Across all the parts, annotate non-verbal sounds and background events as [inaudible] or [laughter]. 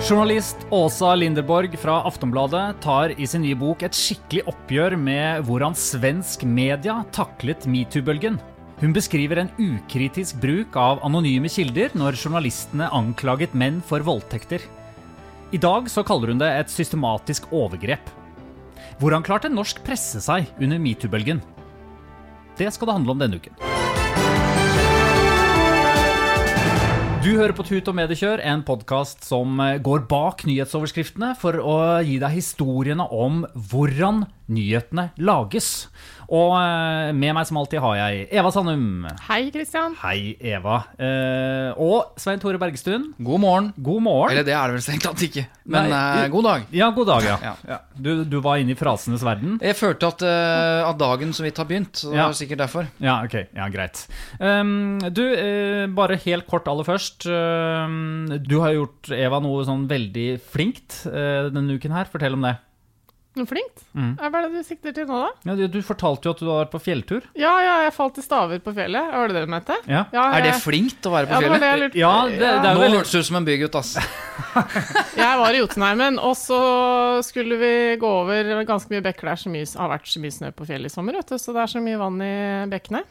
Journalist Åsa Linderborg fra Aftonbladet tar i sin nye bok et skikkelig oppgjør med hvordan svensk media taklet metoo-bølgen. Hun beskriver en ukritisk bruk av anonyme kilder når journalistene anklaget menn for voldtekter. I dag så kaller hun det et systematisk overgrep. Hvordan klarte norsk presse seg under metoo-bølgen? Det skal det handle om denne uken. Du hører på Tut og Mediekjør, en podkast som eh, går bak nyhetsoverskriftene for å gi deg historiene om hvordan nyhetene lages. Og eh, med meg som alltid har jeg Eva Sandum. Hei, Kristian. Hei, Eva. Eh, og Svein Tore Bergestuen. God morgen. God morgen. Eller det er det vel strengt tatt ikke. Men Nei, eh, god dag. Ja, god dag, ja. [laughs] Ja. ja. Du, du var inne i frasenes verden. Jeg følte at, at dagen så vidt har begynt. Så det var sikkert derfor. Ja, ok. Ja, greit. Um, du, bare helt kort aller først. Um, du har gjort, Eva, noe sånn veldig flinkt denne uken her. Fortell om det. Flinkt. Mm. Hva er det du sikter til nå, da? Ja, du, du fortalte jo at du har vært på fjelltur. Ja, ja, jeg falt i staver på fjellet. Var det det du mente? Ja. Ja, Er det flinkt å være på ja, det var det fjellet? jeg Ja, det- det er jo Nå hørtes du ut som en bygutt, ass. [laughs] Jeg var i Jotunheimen, og så skulle vi gå over ganske mye bekker. Det er så mye, har vært så mye snø på fjellet i sommer, vet du, så det er så mye vann i bekkene.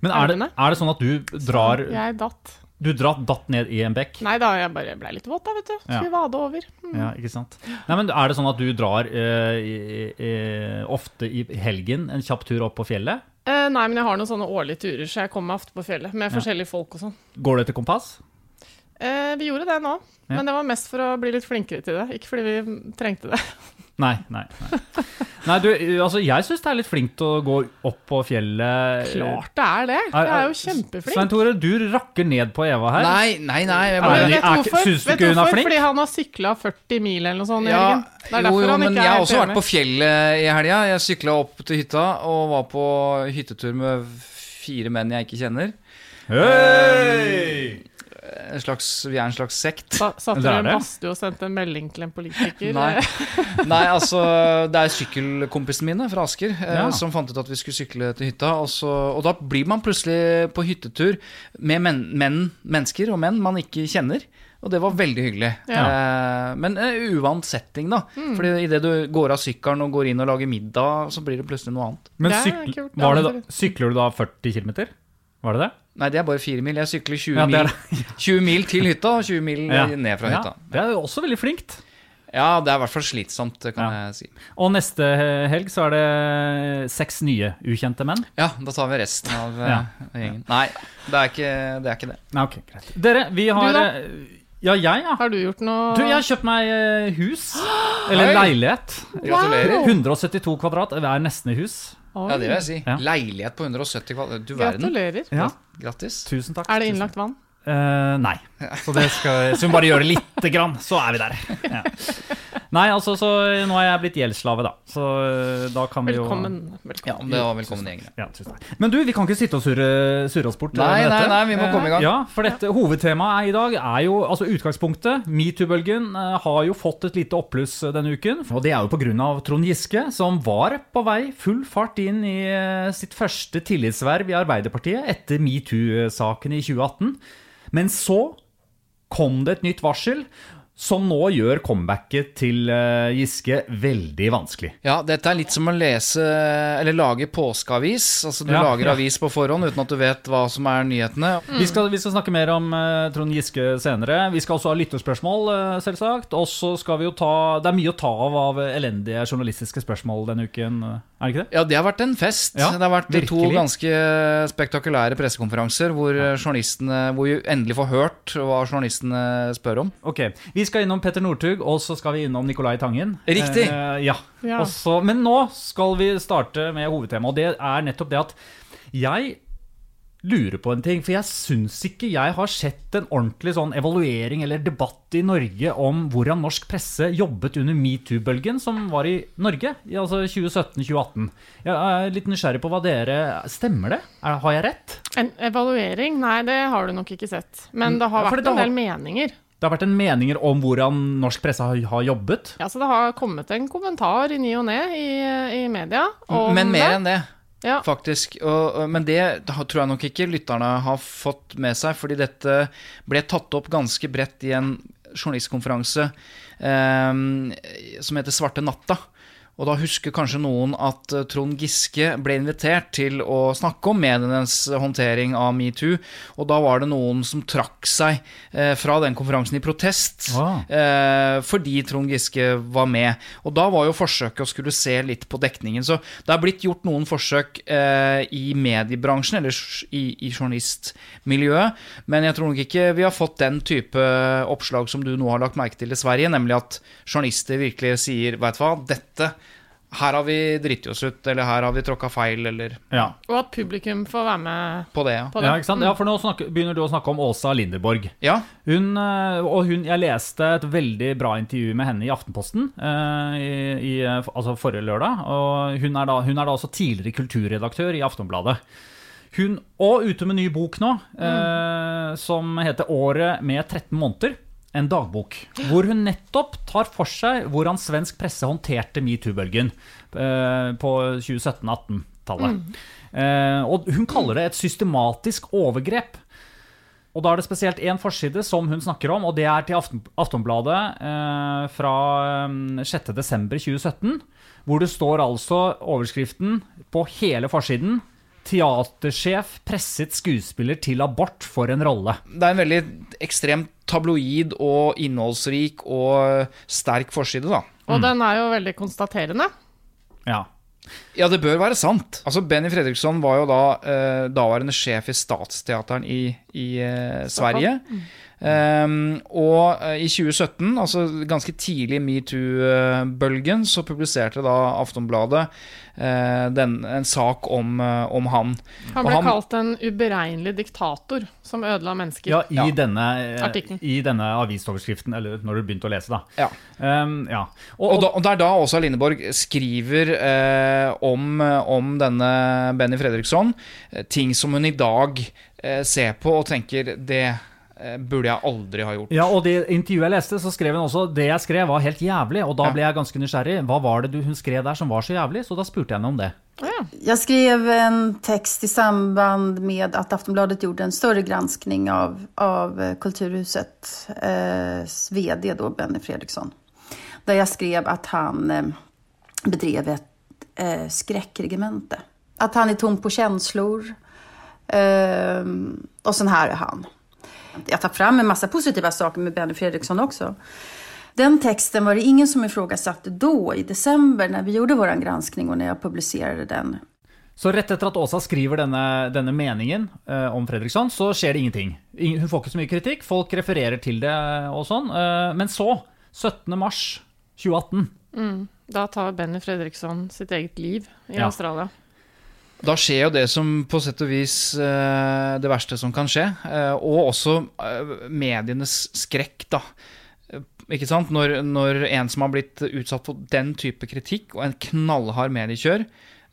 Men er det, er det sånn at du drar Jeg datt. Du dratt, datt ned i en bekk? Nei da, jeg bare ble litt våt da, vet du. Ja. Skulle vade over. Mm. Ja, ikke sant? Nei, men Er det sånn at du drar eh, i, i, ofte i helgen en kjapp tur opp på fjellet? Eh, nei, men jeg har noen sånne årlige turer, så jeg kommer meg ofte på fjellet med forskjellige folk og sånn. Går du etter kompass? Eh, vi gjorde det nå, Ja. men det var mest for å bli litt flinkere til det. Ikke fordi vi trengte det. [laughs] Nei. nei, nei. nei du, altså, jeg syns det er litt flinkt å gå opp på fjellet. Klart det er det. Jeg er jo kjempeflink. Svein Tore, du rakker ned på Eva her. Nei, nei, nei. Jeg bare... vet du hvorfor? syns du ikke hun er flink? Fordi han har sykla 40 mil eller noe sånt i Ja, helgen. Det er jo, derfor jo, han men er jeg har også vært på fjellet i helga. Jeg sykla opp til hytta og var på hyttetur med fire menn jeg ikke kjenner. Hei! En slags, vi er en slags sekt. Sa- Satt du dere i en badstue og sendte en melding til en politiker? Nei. [laughs] Nei, altså Det er sykkelkompisene mine fra Asker eh, Ja. som fant ut at vi skulle sykle til hytta. Og, så, og da blir man plutselig på hyttetur med menn, menn, mennesker og menn man ikke kjenner. Og det var veldig hyggelig. Eh, men uh, uvant setting, da. Mm. Fordi idet du går av sykkelen og går inn og lager middag, så blir det plutselig noe annet. Men sykl, det var det da, sykler du da 40 km? Var det det? Nei, det er bare fire mil. Jeg sykler 20, Ja, er mil, 20 [laughs] mil til hytta og 20 mil Ja. ned fra hytta. Ja, det er jo også veldig flinkt. Ja, det er i hvert fall slitsomt, kan Ja. jeg si. Og neste helg så er det seks nye ukjente menn. Ja, da tar vi resten av eh, Ja. gjengen. Nei, det er ikke det. Er ikke det. Nei, ok, greit. Dere, vi har eh, Ja, jeg, ja. Har du gjort noe Du, jeg har kjøpt meg eh, hus. [gasps] Eller Hei. leilighet. Gratulerer. 172 kvadrat. Det er nesten i hus. Oi, Ja, det vil jeg si. Ja. Leilighet på 170 kvadrat. Du verden. Gratulerer. Ja. Grattis. Tusen takk. Er det innlagt vann? Eh, nei. Så, det skal, så vi bare gjør det lite grann, så er vi der. Ja. Nei, altså, så nå er jeg blitt gjeldsslave, da. Så eh, da kan vi jo Velkommen. Ja, velkommen. det var velkommen i. Ja. Men du, vi kan ikke sitte og surre, surre oss bort. Nei, nei, nei, vi må komme i gang. Eh, Ja, for dette hovedtemaet i dag er jo altså utgangspunktet. Metoo-bølgen har jo fått et lite oppbluss denne uken. Og det er jo pga. Trond Giske, som var på vei full fart inn i sitt første tillitsverv i Arbeiderpartiet etter metoo-saken i 2018. Men så kom det et nytt varsel. Som nå gjør comebacket til eh, Giske veldig vanskelig. Ja, dette er litt som å lese eller lage påskeavis. Altså du Ja, lager ja. avis på forhånd uten at du vet hva som er nyhetene. Vi, skal, vi skal snakke mer om uh, Trond Giske senere. Vi skal også ha lytterspørsmål, uh, selvsagt. Og så skal vi jo ta Det er mye å ta av av elendige journalistiske spørsmål denne uken, er det ikke det? Ja, det har vært en fest. Ja, det har vært to ganske spektakulære pressekonferanser hvor journalistene Hvor vi endelig får hørt hva journalistene spør om. Ok, Vi skal innom Petter Northug, og så skal vi innom Nicolai Tangen. Riktig. Eh, ja. Ja. Også, men nå skal vi starte med hovedtemaet, og det er nettopp det at jeg lurer på en ting. For jeg syns ikke jeg har sett en ordentlig sånn evaluering eller debatt i Norge om hvordan norsk presse jobbet under metoo-bølgen som var i Norge, i altså 2017-2018. Jeg er litt nysgjerrig på hva dere Stemmer det? Er, har jeg rett? En evaluering? Nei, det har du nok ikke sett. Men det har Ja, vært det en har- del meninger. Det har vært en meninger om hvordan norsk presse har, jobbet. Ja, så det har kommet en kommentar i ny og ne i, i media Men mer det. enn det. Ja. Faktisk. Og- men det tror jeg nok ikke lytterne har fått med seg, fordi dette ble tatt opp ganske bredt i en journalistkonferanse eh, som heter Svarte natta. Og da husker kanskje noen at eh, Trond Giske ble invitert til å snakke om medienes håndtering av metoo, og da var det noen som trakk seg eh, fra den konferansen i protest, Ah. eh, fordi Trond Giske var med. Og da var jo forsøket å skulle se litt på dekningen. Så det er blitt gjort noen forsøk i mediebransjen, eller i, journalistmiljøet, men jeg tror nok ikke vi har fått den type oppslag som du nå har lagt merke til i Sverige, nemlig at journalister virkelig sier, veit hva, dette her har vi driti oss ut, eller her har vi tråkka feil, eller Ja. Og at publikum får være med på det, ja. på det. Ja, ikke sant? ja, for nå snakker, begynner du å snakke om Åsa Linderborg. Ja, Hun, eh, og hun, jeg leste et veldig bra intervju med henne i Aftenposten eh, i, i, altså forrige lørdag. Og hun er, da, hun er da også tidligere kulturredaktør i Aftonbladet. Hun, og ute med ny bok nå, eh, som heter 'Året med 13 måneder'. En dagbok. Hvor hun nettopp tar for seg hvordan svensk presse håndterte metoo-bølgen eh, på 2017-18-tallet. Eh, og hun kaller det et systematisk overgrep. Og da er det spesielt én forside som hun snakker om, og det er til Aften, Aftonbladet eh, fra eh, 6.12.2017, hvor det står altså overskriften på hele forsiden 'Teatersjef presset skuespiller til abort for en rolle'. det er en veldig ekstremt tabloid og innholdsrik og sterk forside, da. Og den er jo veldig konstaterende. Ja. Ja, det bør være sant. Altså, Benny Fredriksson var jo da eh, daværende sjef i Statsteateren i, i eh, Sverige. Ehm, og eh, i 2017, altså ganske tidlig i metoo-bølgen, så publiserte da Aftonbladet uh, den, en sak om, eh, om han. Han Og ble kalt en uberegnelig diktator som ødela mennesker. ja, i, Ja. Denne, eh, I denne avisoverskriften, eller når du begynte å lese, da. Ja. Um, ja. Og, Og, da, og det er da Åsa Lindeborg skriver uh, om, om denne Benny Fredriksson, ting som hun i dag ser på og tenker det burde jeg aldri ha gjort. Ja, og det intervjuet jeg leste, så skrev hun også det jeg skrev var helt jævlig. Og da ble jeg ganske nysgjerrig. Hva var det du, hun skrev der som var så jævlig? Så da spurte jeg henne om det. jeg skrev en tekst i samband med at Aftonbladet gjorde en større granskning av, av eh, Kulturhusets eh, vd, da, Benny Fredriksson. der jeg skrev at han eh, bedrev et eh, skräckregemente. At han er tom på følelser. Eh, og sånn her er han. Jag tar fram en massa positiva saker med Benny Fredriksson också. Den texten var det ingen som ifrågasatte då i december när vi gjorde vår granskning och när jag publicerade den. Så rett etter at Åsa skriver denne, denne meningen eh, om Fredriksson, så skjer det ingenting. Ingen, Hun får ikke så mye kritikk, folk refererer til det og sånn. Eh, men så, 17. mars 2018 Da tar Benny Fredriksson sitt eget liv i Ja. Australia. Da skjer jo det som på sett og vis eh, det verste som kan skje, eh, og også eh, medienes skrekk, da. Ikke sant? Når, når en som har blitt utsatt for den type kritikk, og en knallhard mediekjør,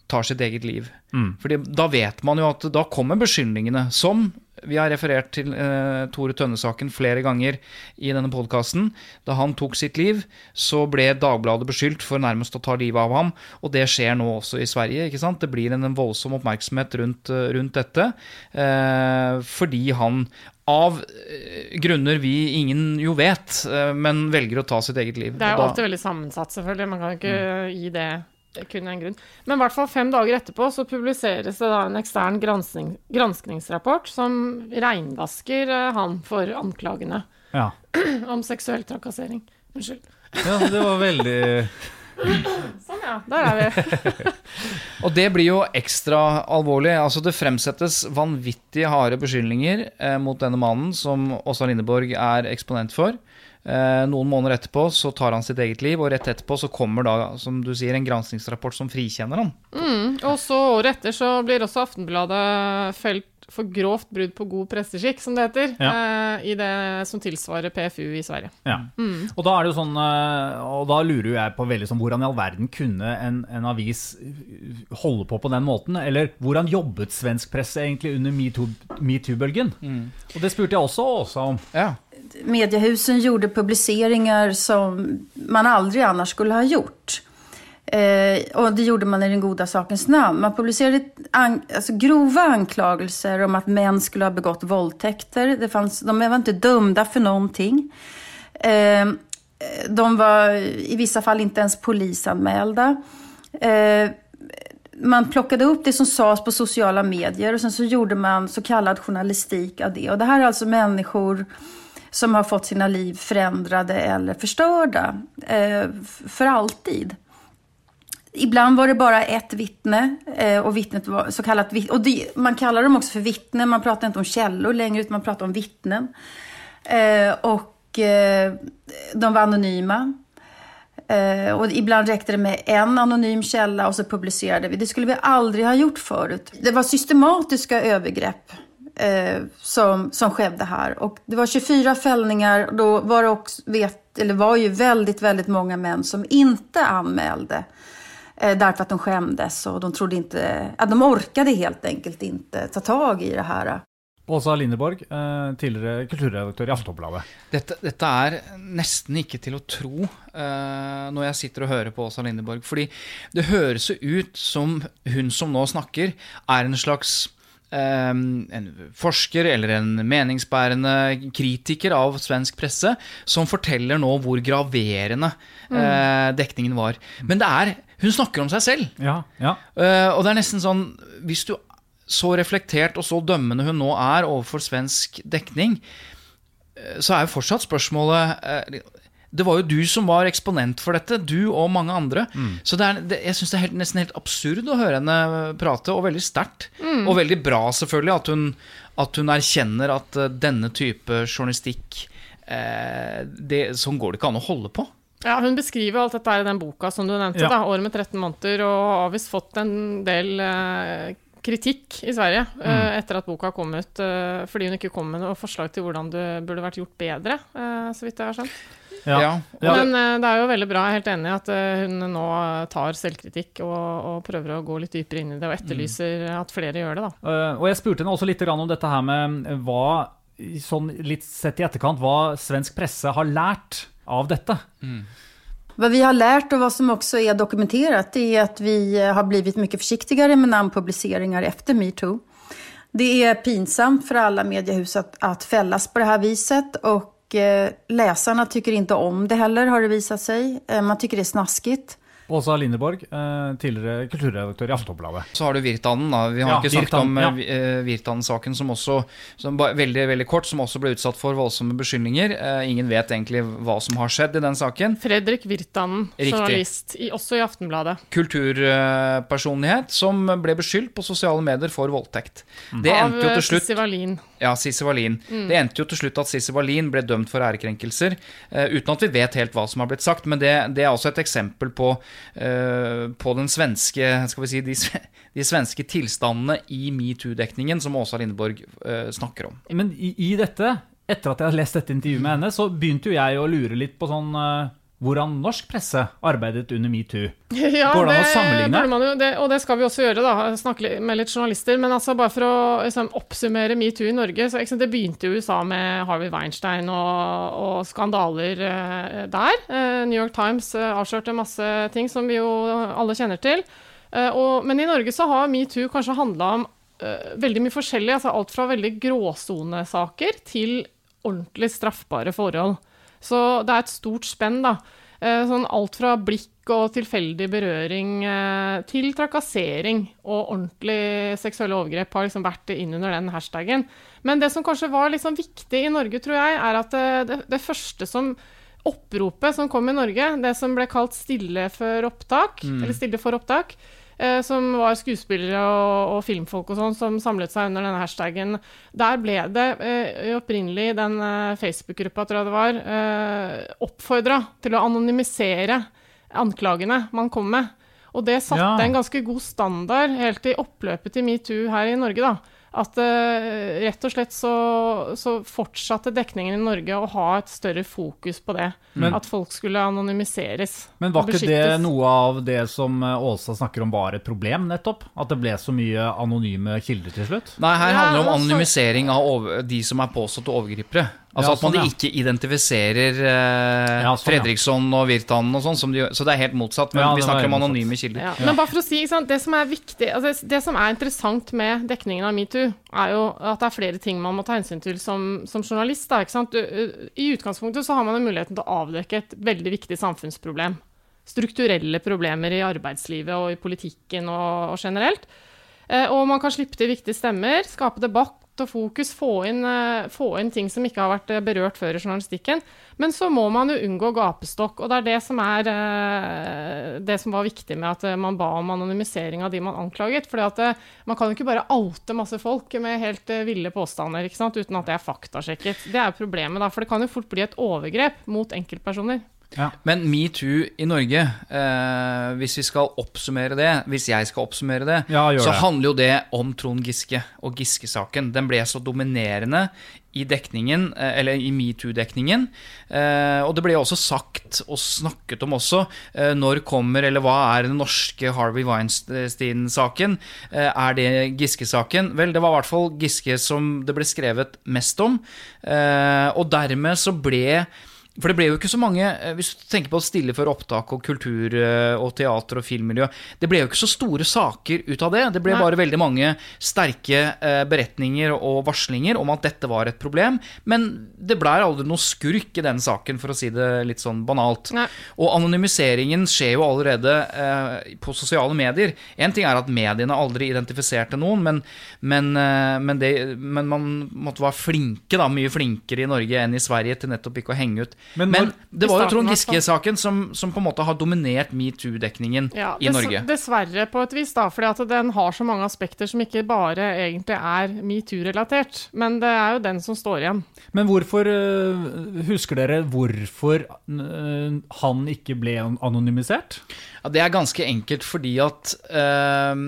tar sitt eget liv. Fordi da vet man jo at da kommer beskyldningene, som Vi har referert til eh, Tore Tønne-saken flere ganger i denne podkasten. Da han tok sitt liv, så ble Dagbladet beskyldt for nærmest å ta livet av ham. Og det skjer nå også i Sverige. ikke sant? Det blir en, en voldsom oppmerksomhet rundt, eh, rundt dette. Eh, fordi han av eh, grunner vi ingen jo vet, eh, men velger å ta sitt eget liv. Det er jo alltid veldig sammensatt, selvfølgelig. Man kan ikke ikke gi det kun en grunn. Men i hvert fall fem dager etterpå så publiseres det da en ekstern granskning, granskningsrapport som reinvasker eh, han for anklagene Ja. [clears throat] om seksuell trakassering. Unnskyld. ja, det var veldig [clears throat] Sånn, ja. Der er vi. [laughs] Og det blir jo ekstra alvorlig. Altså Det fremsettes vanvittig harde beskyldninger eh, mot denne mannen, som Åsa Lindeborg er eksponent for. Eh, noen måneder etterpå så tar han sitt eget liv, og rett etterpå så kommer da, som du sier, en granskingsrapport som frikjenner han. Mm, og så året etter så blir også Aftenbladet felt for grovt brudd på god presseskikk, som det heter, eh, i det som tilsvarer PFU i Sverige. Ja. Og da er det jo sånn eh, Og da lurer jo jeg på veldig sånn hvordan i all verden kunne en, en avis holde på på den måten? Eller hvordan jobbet svensk presse egentlig under metoo- metoo-bølgen? Og det spurte jeg også Åsa om. Ja. Mediehusen gjorde publiceringar som man aldrig annars skulle ha gjort. Eh, och det gjorde man i den goda sakens namn. Man publicerade an alltså grova anklagelser om att män skulle ha begått våldtäkter. Det fanns, de var inte dömda för någonting. Eh, de var i vissa fall inte ens polisanmälda. Eh, man plockade upp det som sades på sociala medier och sen så gjorde man så kallad journalistik av det. Och det här är alltså människor som har fått sina liv förändrade eller förstörda eh, för alltid. Ibland var det bara ett vittne eh, och vittnet var så kallat och det, Man kallar dem också för vittnen, man pratar inte om källor längre utan man pratar om vittnen. Eh, och eh, de var anonyma. Och ibland räckte det med en anonym källa och så publicerade vi. Det skulle vi aldrig ha gjort förut. Det var systematiska övergrepp eh, som, som skedde her. Och det var 24 fällningar. Då var det också, vet, eller var ju väldigt, väldigt många män som inte anmälde. Eh, därför att de skämdes och de trodde inte, att de orkade helt enkelt inte ta tag i det här. Åsa Lindeborg, eh, tidligere kulturredaktør i Aftenbladet. Dette, dette er nesten ikke til å tro eh, når jeg sitter og hører på Åsa Lindeborg. Fordi det høres jo ut som hun som nå snakker, er en slags en forsker eller en meningsbærende kritiker av svensk presse som forteller nå hvor graverende eh, dekningen var. Men det er Hun snakker om seg selv. Ja, ja. Eh, og det er nesten sånn Hvis du så reflektert og så dømmende hun nå er overfor svensk dekning, eh, så er jo fortsatt spørsmålet Det var jo du som var eksponent for dette, du og mange andre. Så det er, det, jeg syns det er helt, nesten helt absurd å høre henne prate, og veldig sterkt. Og veldig bra, selvfølgelig, at hun, at hun erkjenner at eh, denne type journalistikk eh, det, Sånn går det ikke an å holde på. Ja, Hun beskriver alt dette her i den boka som du nevnte, Ja. da, 'Året med 13 måneder', og har visst fått en del eh, kritikk i Sverige eh, etter at boka kom ut, eh, fordi hun ikke kom med noe forslag til hvordan det burde vært gjort bedre, eh, så vidt jeg har skjønt. Ja. Ja. Men eh, det er jo veldig bra, jeg er helt enig i at eh, hun nå tar selvkritikk og, og prøver å gå litt dypere inn i det, og etterlyser at flere gjør det, da. Eh, og jeg spurte henne også litt om dette her med hva, sånn litt sett i etterkant, hva svensk presse har lært av dette. Hva vi har lært, og hva som også er dokumentert, er at vi har blivit mye forsiktigere med namnpubliceringar efter metoo. Det er pinsamt for alle mediehus at felles fällas på det här viset och eh, läsarna tycker inte om det heller har det visat sig. Eh, man tycker det är snaskigt. Åsa Lindeborg, eh, tidligere kulturredaktør i Aftenbladet. Så har du Virtanen, da. Vi har Ja, ikke snakket Virtan, om ja. ja. uh, Virtanen-saken, som også som veldig veldig kort, som også ble utsatt for voldsomme beskyldninger. Eh, ingen vet egentlig hva som har skjedd i den saken. Fredrik Virtanen, Riktig. journalist, i, også i Aftenbladet. Kulturpersonlighet som ble beskyldt på sosiale medier for voldtekt. Det Av endte jo eh, til slutt Sissi Wallin. Ja, Sissi Wallin. Det endte jo til slutt at Sissi Wallin ble dømt for ærekrenkelser, eh, uten at vi vet helt hva som har blitt sagt. Men det, det er også et eksempel på, eh, på den svenske Skal vi si de, de svenske tilstandene i metoo-dekningen som Åsa Lindeborg eh, snakker om. Men i, i dette, etter at jeg har lest dette intervjuet med henne, så begynte jo jeg å lure litt på sånn eh, hvordan norsk presse arbeidet under metoo. [laughs] Ja, Går det an å sammenligne? jo, det, og det skal vi også gjøre, da. Snakke med litt journalister. Men altså, bare for å liksom, oppsummere metoo i Norge. Så, det begynte i USA med Harvey Weinstein og, og skandaler eh, der. Eh, New York Times eh, avslørte masse ting som vi jo alle kjenner til. Eh, og, men i Norge så har metoo kanskje handla om eh, veldig mye forskjellig. Altså alt fra veldig gråsonesaker til ordentlig straffbare forhold. Så det er et stort spenn, da. Eh, Sånn alt fra blikk og tilfeldig berøring eh, til trakassering og ordentlig seksuelle overgrep har liksom vært innunder den hashtagen. Men det som kanskje var liksom viktig i Norge, tror jeg, er at eh, det, det første som Oppropet som kom i Norge, det som ble kalt Stille før opptak, eller Stille for opptak, som var skuespillere og, og filmfolk og sånn som samlet seg under denne hashtagen. Der ble det eh, opprinnelig den eh, Facebook-gruppa, tror jeg det var, eh, oppfordra til å anonymisere anklagene man kom med. Og det satte Ja. en ganske god standard helt i oppløpet til metoo her i Norge, da. At uh, rett og slett så, så fortsatte dekningen i Norge å ha et større fokus på det. Men- at folk skulle anonymiseres. Men var ikke det noe av det som eh, Åsa snakker om var et problem, nettopp? At det ble så mye anonyme kilder til slutt? Nei, her Ja, handler det om altså- anonymisering av over, de som er påståtte overgripere. Altså Ja, At man sånn, ja. ikke identifiserer eh, Ja, sånn. Fredriksson og Virtanen og sånn. som de. Så det er helt motsatt. Men Ja, vi snakker om anonyme kilder. Ja, men bare for å si, sant, det som er viktig, altså det som er interessant med dekningen av metoo, er jo at det er flere ting man må ta hensyn til som, som journalist. Da, ikke sant? Du, uh, I utgangspunktet så har man jo muligheten til å avdekke et veldig viktig samfunnsproblem. Strukturelle problemer i arbeidslivet og i politikken og, og generelt. Eh, og man kan slippe til viktige stemmer, skape debatt og fokus, få inn, eh, få inn ting som ikke har vært eh, berørt før i journalistikken. Men så må man jo unngå gapestokk, og det er det som er eh, det som var viktig med at man ba om anonymisering av de man anklaget. For man kan jo ikke bare oute masse folk med helt ville påstander uten at det er faktasjekket. Det er problemet, da, for det kan jo fort bli et overgrep mot enkeltpersoner. Men metoo i Norge, eh, hvis vi skal oppsummere det, hvis jeg skal oppsummere det, Ja, så det. handler jo det om Trond Giske og Giske-saken. Den ble så dominerende i dekningen, eh, eller i metoo-dekningen. Eh, og det ble også sagt og snakket om også eh, når kommer, eller hva er den norske Harvey Weinstein-saken? Eh, er det Giske-saken? Vel, det var i hvert fall Giske som det ble skrevet mest om. Eh, og dermed så ble for det ble jo ikke så mange eh, Hvis du tenker på stille før opptak og kultur eh, og teater og filmmiljø Det ble jo ikke så store saker ut av det. Det ble Nei. bare veldig mange sterke eh, beretninger og varslinger om at dette var et problem. Men det blei aldri noe skurk i den saken, for å si det litt sånn banalt. Nei. Og anonymiseringen skjer jo allerede eh, på sosiale medier. En ting er at mediene aldri identifiserte noen, men, men, eh, men, det, men man måtte være flinke, da, mye flinkere i Norge enn i Sverige til nettopp ikke å henge ut. Men Men, det var jo Trond. Giske-saken som, som på en måte har dominert metoo-dekningen Ja, i Norge. Dessverre, på et vis, da. fordi at den har så mange aspekter som ikke bare egentlig er metoo-relatert. Men det er jo den som står igjen. Men hvorfor eh, Husker dere hvorfor eh, han ikke ble anonymisert? Ja, det er ganske enkelt fordi at øh,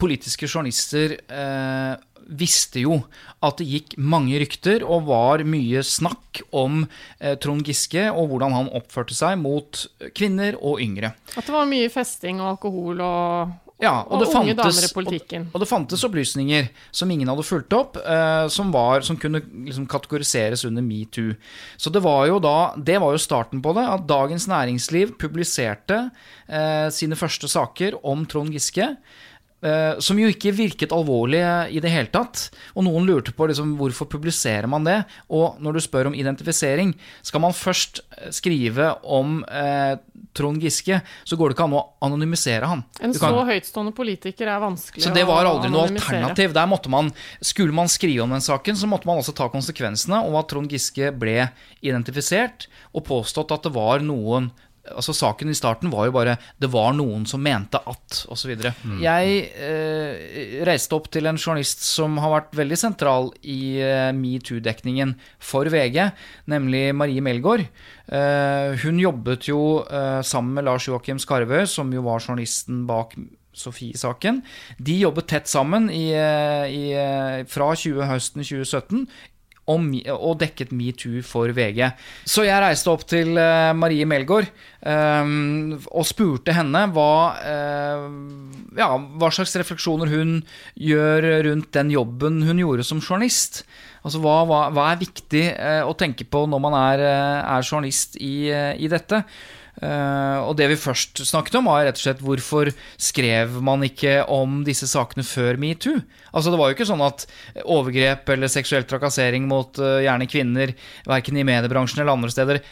politiske journalister eh, visste jo at det gikk mange rykter og var mye snakk om eh, Trond Giske og hvordan han oppførte seg mot kvinner og yngre. At det var mye festing og alkohol og, Ja, og, og, det unge fantes, damer i politikken. Og, og det fantes opplysninger som ingen hadde fulgt opp, eh, som, var, som kunne liksom kategoriseres under metoo. Så det var jo da, det var jo starten på det, at Dagens Næringsliv publiserte eh, sine første saker om Trond Giske. Eh, som jo ikke virket alvorlig i det hele tatt. Og noen lurte på liksom, hvorfor publiserer man det. Og når du spør om identifisering, skal man først eh, skrive om eh, Trond Giske, så går det ikke an å anonymisere han. En kan- så høytstående politiker er vanskelig å anonymisere. så det var aldri noe alternativ. Der måtte man, Skulle man skrive om den saken, så måtte man også ta konsekvensene om at Trond Giske ble identifisert og påstått at det var noen Altså Saken i starten var jo bare 'det var noen som mente at', osv. Jeg eh, reiste opp til en journalist som har vært veldig sentral i eh, metoo-dekningen for VG, nemlig Marie Melgaard. Eh, hun jobbet jo eh, sammen med Lars Joakim Skarve, som jo var journalisten bak Sofie-saken. De jobbet tett sammen i, eh, i, eh, fra 20, høsten 2017 om, og dekket metoo for VG. Så jeg reiste opp til eh, Marie Melgaard um, og spurte henne hva, uh, ja, hva slags refleksjoner hun gjør rundt den jobben hun gjorde som journalist. Altså hva, hva, hva er viktig uh, å tenke på når man er, er journalist i, i dette? Uh, og det vi først snakket om, var rett og slett hvorfor skrev man ikke om disse sakene før metoo? Altså Det var jo ikke sånn at overgrep eller seksuell trakassering mot uh, gjerne kvinner, verken i mediebransjen eller andre steder,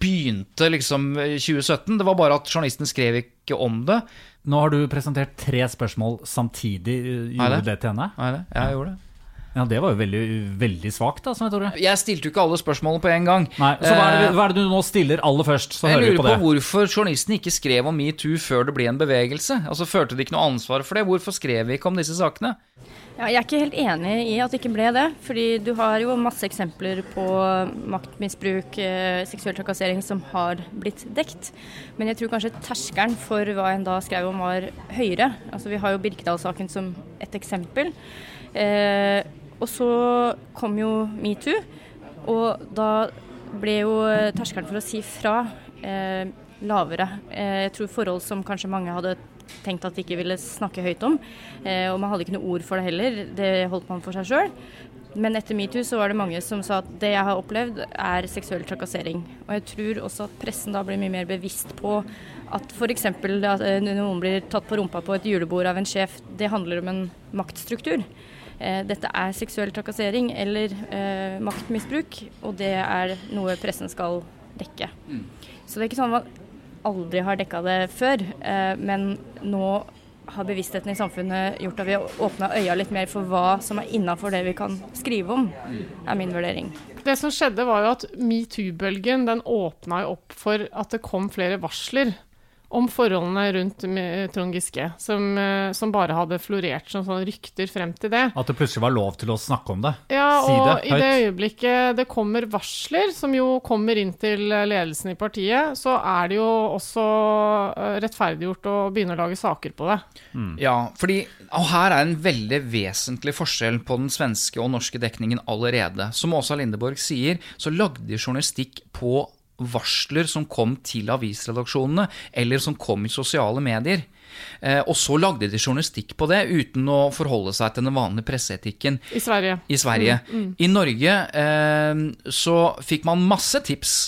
begynte liksom i 2017. Det var bare at journalistene skrev ikke om det. Nå har du presentert tre spørsmål samtidig. Gjorde du det til henne? Nei, det. Jeg gjorde det. Ja, Det var jo veldig, veldig svakt. da, Jeg Tore. Jeg stilte jo ikke alle spørsmålene på en gang. Nei, så hva er, det, hva er det du nå stiller aller først? så jeg hører vi lurer på på, det. hvorfor journalisten ikke skrev om metoo før det ble en bevegelse. Altså Følte de ikke noe ansvar for det? Hvorfor skrev vi ikke om disse sakene? Ja, jeg er ikke helt enig i at det ikke ble det. fordi du har jo masse eksempler på maktmisbruk, eh, seksuell trakassering som har blitt dekt. Men jeg tror kanskje terskelen for hva en da skrev om var høyere. Altså Vi har jo Birkedal-saken som et eksempel. Eh, og så kom jo metoo, og da ble jo terskelen for å si fra eh, lavere. Eh, jeg tror forhold som kanskje mange hadde tenkt at de ikke ville snakke høyt om. Eh, og man hadde ikke noe ord for det heller, det holdt man for seg sjøl. Men etter metoo så var det mange som sa at det jeg har opplevd er seksuell trakassering. Og jeg tror også at pressen da blir mye mer bevisst på at f.eks. at eh, noen blir tatt på rumpa på et julebord av en sjef, det handler om en maktstruktur. Eh, dette er seksuell trakassering eller eh, maktmisbruk, og det er noe pressen skal dekke. Mm. Så det er ikke sånn at man aldri har dekka det før, eh, men nå har bevisstheten i samfunnet gjort at vi har åpna øya litt mer for hva som er innafor det vi kan skrive om, er min vurdering. Det som skjedde var jo at metoo-bølgen den åpna jo opp for at det kom flere varsler om forholdene rundt Trond Giske, som, eh, som, bare hadde florert som sånn rykter frem til det. At det plutselig var lov til å snakke om det? Ja, si og det, i det øyeblikket det kommer varsler, som jo kommer inn til ledelsen i partiet, så er det jo også eh, rettferdiggjort å begynne å lage saker på det. Mm. Ja, fordi og her er en veldig vesentlig forskjell på den svenske og norske dekningen allerede. Som Åsa Lindeborg sier, så lagde de journalistikk på varsler som kom til avisredaksjonene, eller som kom i sosiale medier. Eh, og så lagde de journalistikk på det, uten å forholde seg til den vanlige presseetikken. I Sverige. I, Sverige. Mm, mm. I Norge eh, så fikk man masse tips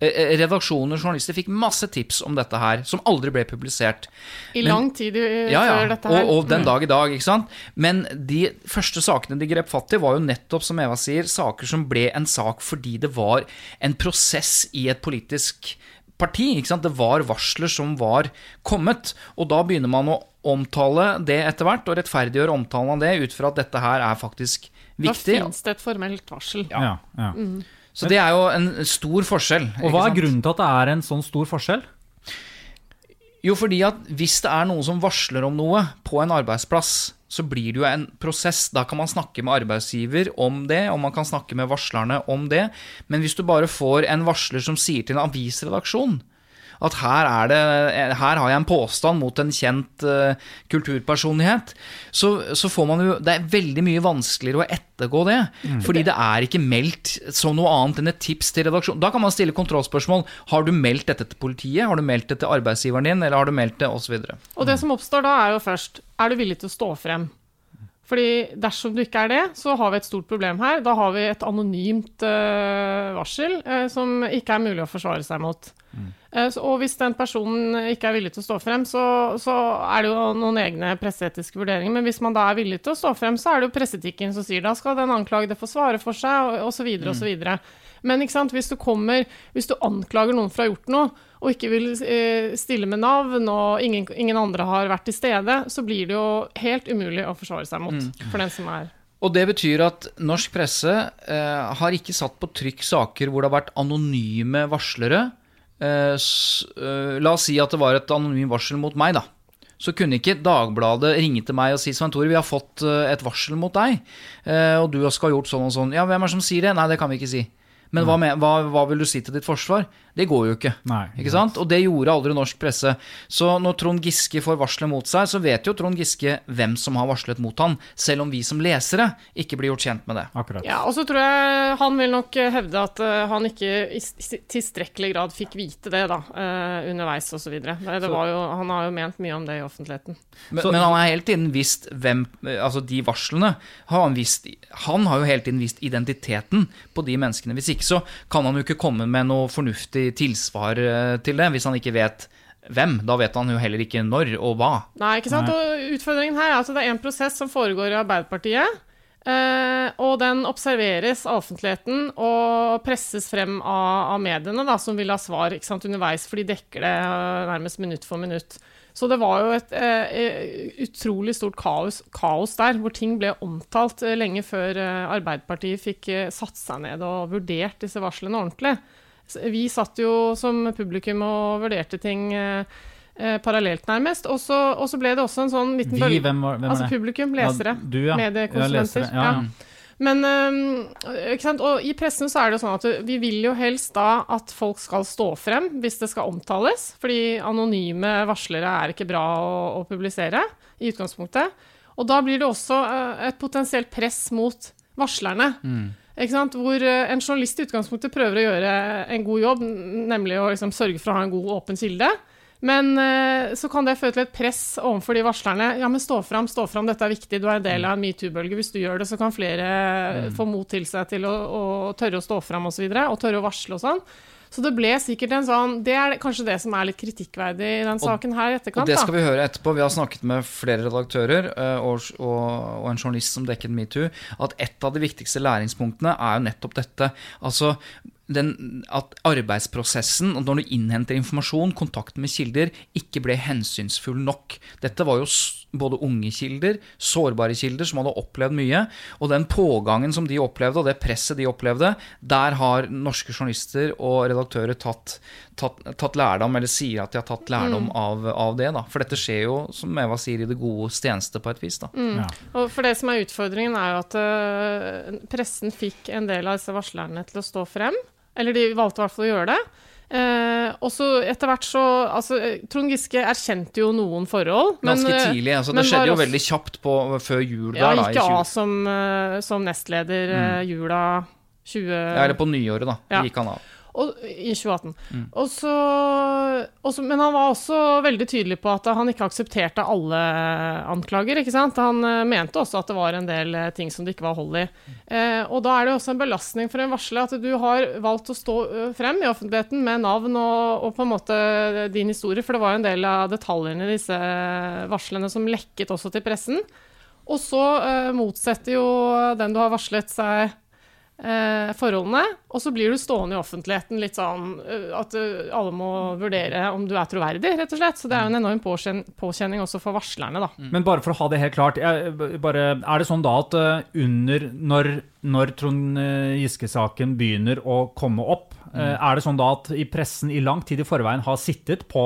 redaksjoner og journalister fikk masse tips om dette her, som aldri ble publisert. I Men, lang tid ja, ja, før dette her. Og, og den mm. dag i dag, ikke sant. Men de første sakene de grep fatt i, var jo nettopp, som Eva sier, saker som ble en sak fordi det var en prosess i et politisk parti. ikke sant? Det var varsler som var kommet. Og da begynner man å omtale det etter hvert, og rettferdiggjøre omtalen av det ut fra at dette her er faktisk viktig. Da finnes det et formelt varsel. Ja, ja. ja. Mm. Så det er jo en stor forskjell. Og Hva er grunnen til at det er en sånn stor forskjell? Jo, fordi at hvis det er noen som varsler om noe på en arbeidsplass, så blir det jo en prosess. Da kan man snakke med arbeidsgiver om det, og man kan snakke med varslerne om det. Men hvis du bare får en varsler som sier til en avisredaksjon at her, det, her, har jeg en påstand mot en kjent uh, kulturpersonlighet, så, så, får man jo Det er veldig mye vanskeligere å ettergå det. Mm. Fordi det er ikke meldt som noe annet enn et tips til redaksjon. Da kan man stille kontrollspørsmål. Har du meldt dette til politiet? Har du meldt det til arbeidsgiveren din? Eller har du meldt det? Osv. Og, og det som oppstår da, er jo først Er du villig til å stå frem? Fordi dersom du ikke er det, så har vi et stort problem her. Da har vi et anonymt uh, varsel uh, som ikke er mulig å forsvare seg mot. Mm. Så, og hvis den personen ikke er villig til å stå frem, så, så, er det jo noen egne presseetiske vurderinger. Men hvis man da er villig til å stå frem, så er det jo presseetikken som sier da skal den anklagede få svare for seg, og osv. Mm. Men hvis du, kommer, hvis du anklager noen for å ha gjort noe, og ikke vil eh, stille med navn, og ingen, ingen, andre har vært til stede, så blir det jo helt umulig å forsvare seg mot mm. for den som er og det betyr at norsk presse eh, har ikke satt på trykk saker hvor det har vært anonyme varslere. Eh, eh, la oss si at det var et anonymt varsel mot meg, da. Så kunne ikke Dagbladet ringe til meg og si Svein Tore, vi har fått eh, et varsel mot deg, og du skal ha gjort sånn og sånn. Ja, hvem er det som sier det? Nei, det kan vi ikke si. Men hva, med, hva, hva vil du si til ditt forsvar? Det går jo ikke. Nei, ikke sant? Og det gjorde aldri norsk presse. Så når Trond Giske får varselet mot seg, så vet jo Trond Giske hvem som har varslet mot han, selv om vi som lesere ikke blir gjort kjent med det. Akkurat. Ja, og så tror jeg han vil nok eh, hevde at eh, han ikke i tilstrekkelig grad fikk vite det da, eh, underveis osv. Han har jo ment mye om det i offentligheten. Men, Så- men han har hele tiden visst hvem Altså, de varslene har han visst Han har jo hele tiden visst identiteten på de menneskene. Hvis ikke så kan han jo ikke komme med noe fornuftig tilsvar eh, til det, hvis han ikke vet hvem. Da vet han jo heller ikke når og hva. Nei, ikke sant? Og utfordringen her er at det er en prosess som foregår i Arbeiderpartiet. Eh, og den observeres av offentligheten og presses frem av, av mediene, da, som vil ha svar ikke sant, underveis, for de dekker det eh, nærmest minutt for minutt. Så det var jo et eh, utrolig stort kaos, kaos der, hvor ting ble omtalt eh, lenge før eh, Arbeiderpartiet fikk eh, satt seg ned og vurdert disse varslene ordentlig. Så Vi satt jo som publikum og vurderte ting eh, eh, parallelt, nærmest. Og så, ble det også en sånn liten Vi, bølge Altså publikum, lesere, Ja, du, ja. mediekonsulenter. Ja, lesere, ja, ja. Men sant? Og i pressen så er det jo sånn at vi vil jo helst da at folk skal stå frem hvis det skal omtales. Fordi anonyme varslere er ikke bra å, å publisere i utgangspunktet. Og da blir det også øh, et potensielt press mot varslerne. Ikke sant? Hvor øh, en journalist i utgangspunktet prøver å gjøre en god jobb, nemlig å liksom sørge for å ha en god, åpen kilde. Men øh, så kan det føre til et press overfor de varslerne. Ja, men stå fram, stå fram, dette er viktig, du er en del av en metoo-bølge. Hvis du gjør det, så kan flere få mot til seg til å, å tørre å stå fram osv., og, så videre, og tørre å varsle og sånn. Så det ble sikkert en sånn Det er kanskje det som er litt kritikkverdig i den saken her i etterkant. Og det skal vi høre etterpå. Vi har snakket med flere redaktører eh, og, og, og en journalist som dekket metoo, at et av de viktigste læringspunktene er jo nettopp dette. Altså den, at arbeidsprosessen, og når du innhenter informasjon, kontakten med kilder, ikke ble hensynsfull nok. Dette var jo både unge kilder, sårbare kilder, som hadde opplevd mye. Og den pågangen som de opplevde, og det presset de opplevde, der har norske journalister og redaktører tatt, tatt, tatt lærdom, eller sier at de har tatt lærdom av, av det. da. For dette skjer jo, som Eva sier, i det gode tjeneste på et vis. da. Ja. Og for det som er utfordringen, er jo at uh, pressen fikk en del av disse varslerne til å stå frem. Eller de valgte i hvert fall å gjøre det. Eh, og så etter hvert så altså, eh, Trond Giske erkjente jo noen forhold. men, Ganske eh, tidlig. altså Det skjedde jo også- veldig kjapt på, før jul. Ja, der da, gikk av som, eh, som nestleder mm. jula 20... Ja, eller på nyåret, da. Ja. Gikk han av. Og, I 2018. Mm. Og så, og så, men han var også veldig tydelig på at han ikke aksepterte alle anklager. ikke sant? Han eh, mente også at det var en del eh, ting som det ikke var hold i. Eh, og da er det også en belastning for en varsler at du har valgt å stå eh, frem i offentligheten med navn og, og på en måte din historie, for det var jo en del av detaljene i disse varslene som lekket også til pressen. Og så eh, motsetter jo den du har varslet seg forholdene, og så blir du stående i offentligheten litt sånn eh, at eh, alle må vurdere om du er troverdig, rett og slett. Så det er jo en enorm påkjenning også for varslerne, da. Men bare for å ha det helt klart, bare, er det sånn da at eh, under når, når Trond eh, Giske-saken begynner å komme opp, Mm. er det sånn da at i pressen i lang tid i forveien har sittet på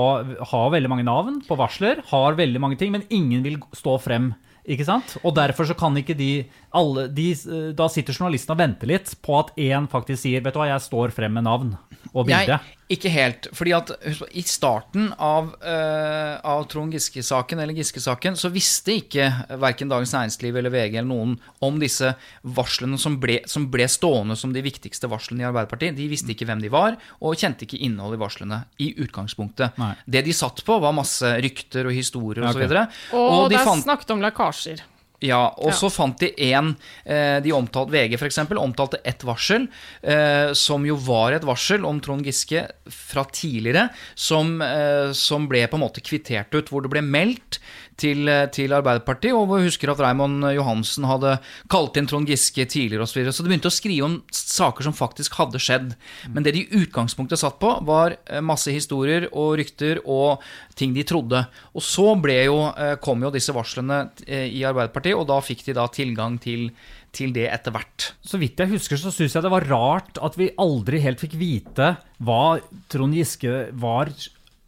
Har veldig mange navn på varsler, har veldig mange ting, men ingen vil stå frem. Ikke sant? Og derfor så kan ikke de, alle, de eh, Da sitter journalisten og venter litt på at én faktisk sier Vet du hva, jeg står frem med navn og bilde. Jeg, ikke helt. fordi at husk på, I starten av, uh, av Trond Giske-saken eller Giske-saken, så visste ikke verken Dagens Næringsliv eller VG eller noen om disse varslene som ble, som ble stående som de viktigste varslene i Arbeiderpartiet. De visste ikke hvem de var, og kjente ikke innholdet i varslene i utgangspunktet. Nei. Det de satt på, var masse rykter og historier osv. okay. Og, Og de det er fant snakket om lekkasjer. Ja, og Ja. så fant de en eh, De omtalt, VG for eksempel, omtalte ett varsel, eh, som jo var et varsel om Trond Giske fra tidligere, som, eh, som ble på en måte kvittert ut, hvor det ble meldt til, eh, til Arbeiderpartiet, og vi husker at Raymond Johansen hadde kalt inn Trond Giske tidligere osv. Så, videre. så de begynte å skrive om saker som faktisk hadde skjedd. Men det de i utgangspunktet satt på, var eh, masse historier og rykter og ting de trodde. Og så jo, eh, kom jo disse varslene i Arbeiderpartiet, og da fikk de da tilgang til, til det etter hvert. Så vidt jeg husker, så syns jeg det var rart at vi aldri helt fikk vite hva Trond Giske var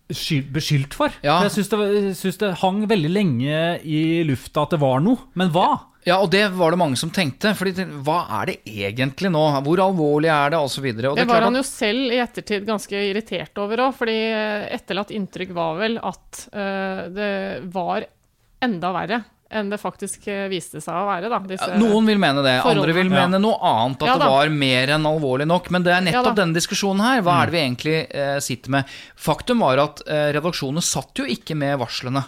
beskyldt for. Ja. For Jeg syns det, synes det hang veldig lenge i lufta at det var noe. Men hva? Ja, og det var det mange som tenkte. Fordi hva er det egentlig nå? Hvor alvorlig er det? Og så videre. Og Det det var klart han jo selv i ettertid ganske irritert over òg, fordi eh, etterlatt inntrykk var vel at uh, det var enda verre enn det faktisk eh, viste seg å være, da. Disse, Noen vil mene det, andre vil mene noe annet. At Ja det var mer enn alvorlig nok. Men det er nettopp ja, denne diskusjonen her. Hva er det vi egentlig eh, sitter med? Faktum var at eh, redaksjonene satt jo ikke med varslene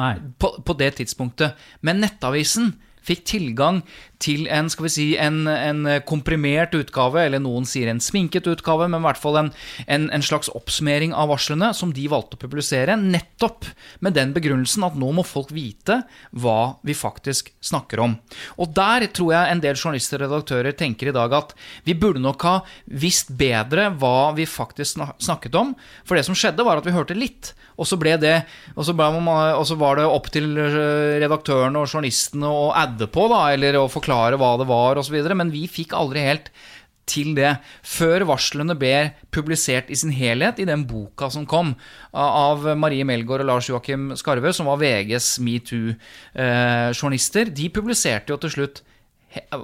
Nei. på, på det tidspunktet. Men Nettavisen fikk tilgang til en, skal vi si, en, en komprimert utgave, eller noen sier en sminket utgave, men i hvert fall en, en, en slags oppsummering av varslene som de valgte å publisere, nettopp med den begrunnelsen at nå må folk vite hva vi faktisk snakker om. Og der tror jeg en del journalister og redaktører tenker i dag at vi burde nok ha visst bedre hva vi faktisk snakket om, for det som skjedde var at vi hørte litt, og så ble det Og så, ble og så var det opp til eh, redaktørene og journalistene å adde på, da, eller å forklare hva det var, osv. Men vi fikk aldri helt til det, før varslene ble publisert i sin helhet i den boka som kom av Marie Melgaard og Lars Joakim Skarve, som var VGs metoo-journalister. De publiserte jo til slutt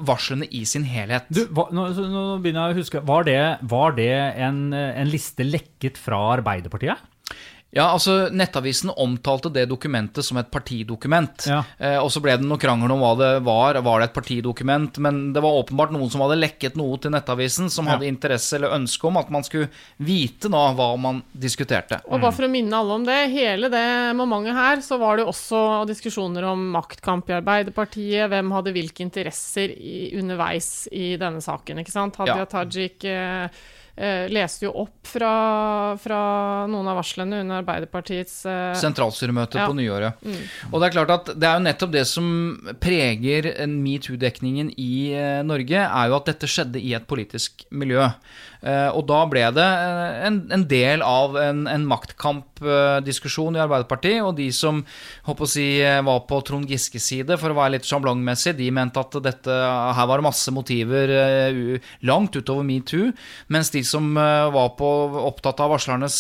varslene i sin helhet. Du, hva, nå, nå begynner jeg å huske. Var det, var det en, en liste lekket fra Arbeiderpartiet? Ja, altså Nettavisen omtalte det dokumentet som et partidokument. Ja. Eh, og så ble det noe krangel om hva det var. Var det et partidokument? Men det var åpenbart noen som hadde lekket noe til Nettavisen, som Ja. hadde interesse eller ønske om at man skulle vite nå hva man diskuterte. Og bare for å minne alle om det, hele det momentet her, så var det jo også diskusjoner om maktkamp i Arbeiderpartiet, hvem hadde hvilke interesser i, underveis i denne saken, ikke sant? Hadia Ja. Tajik eh, eh, leste jo opp fra, fra noen av varslene under Arbeiderpartiets eh, Sentralstyremøtet Ja. på nyåret. Og det er klart at det er jo nettopp det som preger en metoo-dekningen i eh, Norge, er jo at dette skjedde i et politisk miljø. Eh, og da ble det eh, en, en del av en, en maktkampdiskusjon i Arbeiderpartiet, og de som si, eh, var på Trond Giskes side, for å være litt sjablongmessig, de mente at dette, her var det masse motiver langt utover metoo, mens de som var på, opptatt av varslernes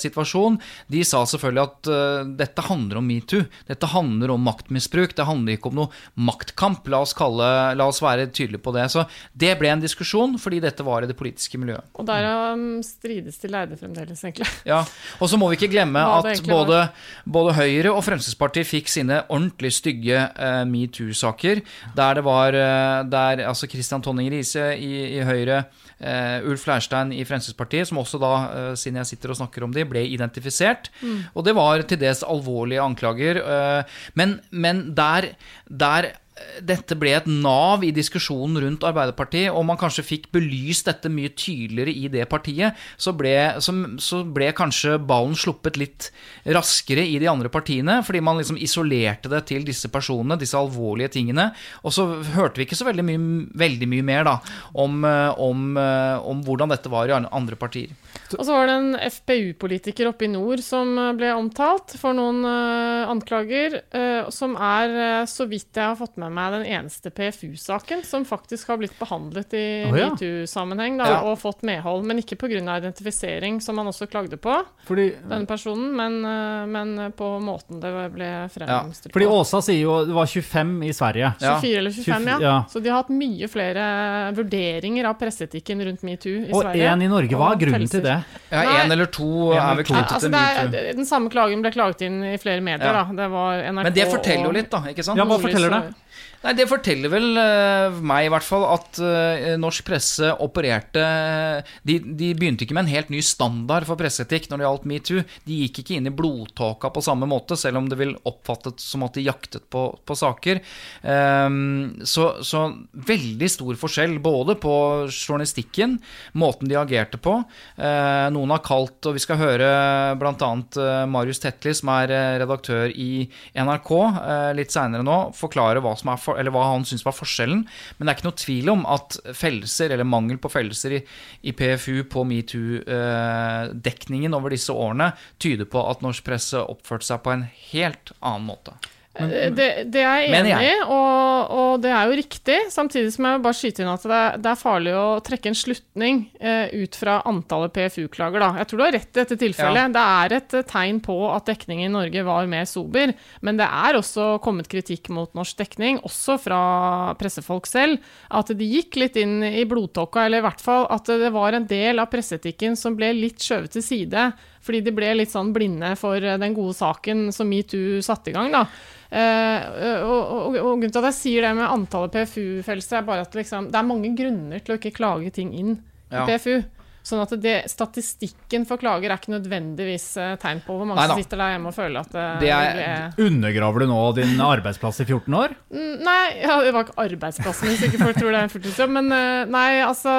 situasjon, de sa selvfølgelig at dette handler om metoo. Dette handler om maktmisbruk. Det handler ikke om noe maktkamp. La oss, kalle, la oss være tydelige på det. Så det ble en diskusjon, fordi dette var i det politiske miljøet. Og der um, strides de leide fremdeles, egentlig. [laughs] Ja, Og så må vi ikke glemme at både, både Høyre og Fremskrittspartiet fikk sine ordentlig stygge uh, metoo-saker. Der det var uh, der, altså Christian Tonning Riise i, i Høyre, uh, Ulf Leirstein i Fremskrittspartiet, som også da, siden jeg sitter og snakker om de, ble identifisert. Og det var til dels alvorlige anklager. men, men der, der dette ble et nav i diskusjonen rundt Arbeiderpartiet, og man kanskje fikk belyst dette mye tydeligere i det partiet, så ble, så, så ble kanskje ballen sluppet litt raskere i de andre partiene, fordi man liksom isolerte det til disse personene, disse alvorlige tingene. Og så hørte vi ikke så veldig mye, veldig mye mer da, om, eh, om, eh, om hvordan dette var i andre partier. Og så var det en FpU-politiker oppe i nord som eh, ble omtalt for noen anklager, som er, så vidt jeg har fått med meg, den eneste PFU-saken som faktisk har blitt behandlet i oh, ja. metoo-sammenheng Ja. og fått medhold, men ikke pga. identifisering, som han også klagde på, Fordi, denne personen, men, eh, men på måten det ble fremstilt fordi på. Åsa sier jo det var 25 i Sverige. Ja. 24 eller 25, 20, ja. ja. Så de har hatt mye flere vurderinger av presseetikken rundt metoo i Og Sverige. én i Norge. Hva er grunnen til det? Ja, Én en eller to En er eller vel knyttet altså til metoo. den samme klagen ble klaget inn i flere medier. Ja. Da. Det var NRK Men det forteller jo litt, da. ikke sant? Ja, hva forteller det? Nei, Det forteller vel uh, meg i hvert fall at uh, norsk presse opererte de, de begynte ikke med en helt ny standard for presseetikk når det gjaldt metoo. De gikk ikke inn i blodtåka på samme måte, selv om det vil oppfattes som at de jaktet på, på saker. Um, så, så veldig stor forskjell både på journalistikken, måten de agerte på. Uh, noen har kalt, og vi skal høre bl.a. Marius Tetli, som er redaktør i NRK, litt seinere nå, forklare hva, som er for, eller hva han syns var forskjellen. Men det er ikke noe tvil om at fellelser, eller mangel på fellelser i, i PFU på metoo-dekningen over disse årene, tyder på at norsk presse oppførte seg på en helt annen måte. Eh, det, det er jeg enig i, og, og det er jo riktig. Samtidig som jeg vil bare skyte inn at det, det er farlig å trekke en slutning eh, ut fra antallet PFU-klager. da. Jeg tror du har rett i dette tilfellet. Det er et eh, tegn på at dekningen i Norge var mer sober. Men det er også kommet kritikk mot norsk dekning, også fra pressefolk selv. At de gikk litt inn i blodtåka, eller i hvert fall at det var en del av presseetikken som ble litt skjøvet til side. Fordi de ble litt sånn blinde for eh, den gode saken som metoo satte i gang. da. Eh, og, og, og grunnen til at jeg sier det med antallet PFU-fellelser, er bare at liksom, det er mange grunner til å ikke klage ting inn i Ja. PFU. Sånn at det, Statistikken for klager er ikke nødvendigvis eh, tegn på hvor mange Neida. som sitter der hjemme og føler at det, Det er- ble- Undergraver du nå din arbeidsplass i 14 år? Mm, Nei, ja, det var ikke arbeidsplassen hvis ikke folk tror det er en fulltidsjobb. Men eh, nei, altså